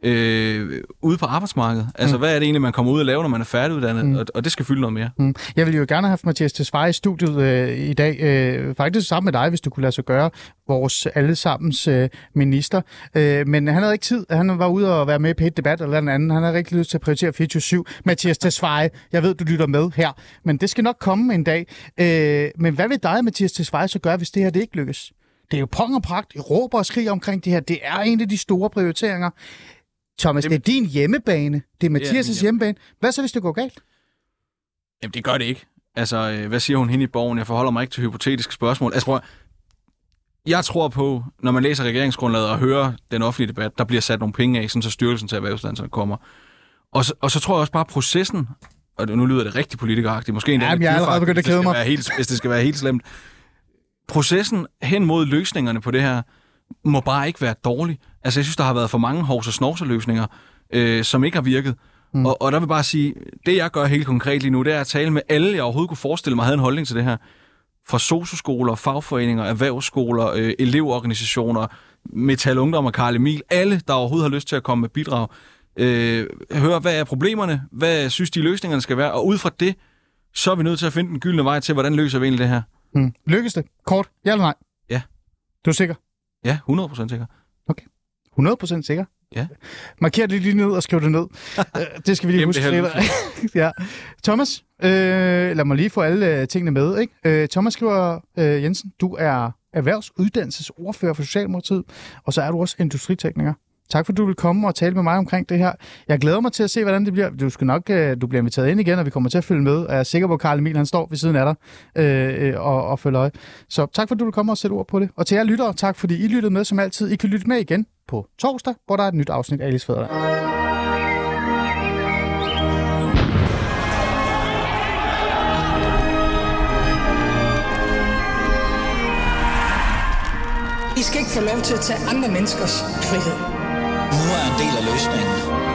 øh, ude på arbejdsmarkedet. Altså, Mm. hvad er det egentlig, man kommer ud og laver, når man er færdiguddannet? Mm. Og, og det skal fylde noget mere. Mm. Jeg ville jo gerne have haft Mathias Tesfaye i studiet øh, i dag. Øh, faktisk sammen med dig, hvis du kunne lade sig gøre. Vores allesammens øh, minister. Øh, men han havde ikke tid. Han var ude og være med på et debat eller noget andet. Han havde rigtig lyst til at prioritere 24-7. Mathias Tesfaye, jeg ved, du lytter med her. Men det skal nok komme en dag. Øh, men hvad vil dig, Mathias Tesfaye, så gøre, hvis det her det ikke lykkes? Det er jo pong og pragt. I råber og skriger omkring det her. Det er en af de store prioriteringer. Thomas, det er din hjemmebane. Det er Mathias' hjemmebane. Hvad så, hvis det går galt? Jamen, det gør det ikke. Altså, øh, hvad siger hun hende i borgen? Jeg forholder mig ikke til hypotetiske spørgsmål. Altså, prøv, jeg tror på, når man læser regeringsgrundlaget og hører den offentlige debat, der bliver sat nogle penge af, sådan så styrkelsen til erhvervsuddannelserne kommer. Og så, og så tror jeg også bare, at processen, og det- nu lyder det rigtig politikeragtigt, måske endda Ja, lidt men jeg er allerede begyndt at det kede mig. helt, hvis det skal være helt slemt. Processen hen mod løsningerne på det her, må bare ikke være dårlig. Altså, jeg synes, der har været for mange hovs- og snovser-løsninger, øh, som ikke har virket. Mm. Og, og der vil bare sige, det jeg gør helt konkret lige nu, det er at tale med alle, jeg overhovedet kunne forestille mig havde en holdning til det her. Fra socioskoler, fagforeninger, erhvervsskoler, øh, elevorganisationer, Metal Ungdom og Karl Emil, alle, der overhovedet har lyst til at komme med bidrag. Øh, høre, hvad er problemerne? Hvad synes de løsningerne skal være? Og ud fra det, så er vi nødt til at finde den gyldne vej til, hvordan løser vi egentlig det her? Mm. Lykkes det? Kort? Ja eller nej? Ja. Du er sikker? Ja, 100% sikker. 100% sikker? Ja. Marker det lige ned og skriv det ned. [laughs] Øh, det skal vi lige Gem huske. det [laughs] ja. Thomas, øh, lad mig lige få alle øh, tingene med. Ikke? Øh, Thomas skriver, øh, Jensen, du er erhvervsuddannelsesordfører for Socialdemokratiet, og så er du også industritekniker. Tak for, at du vil komme og tale med mig omkring det her. Jeg glæder mig til at se, hvordan det bliver. Du skal nok øh, du bliver inviteret ind igen, og vi kommer til at følge med. Og jeg er sikker på, at Karl Emil han står ved siden af dig øh, øh og, og følger øje. Så tak for, at du vil komme og sætte ord på det. Og til jer lyttere, tak fordi I lyttede med som altid. I kan lytte med igen på torsdag, hvor der er et nyt afsnit af Alice Fæderland. I skal ikke få lov til at tage andre menneskers frihed. Nu er en del af løsningen.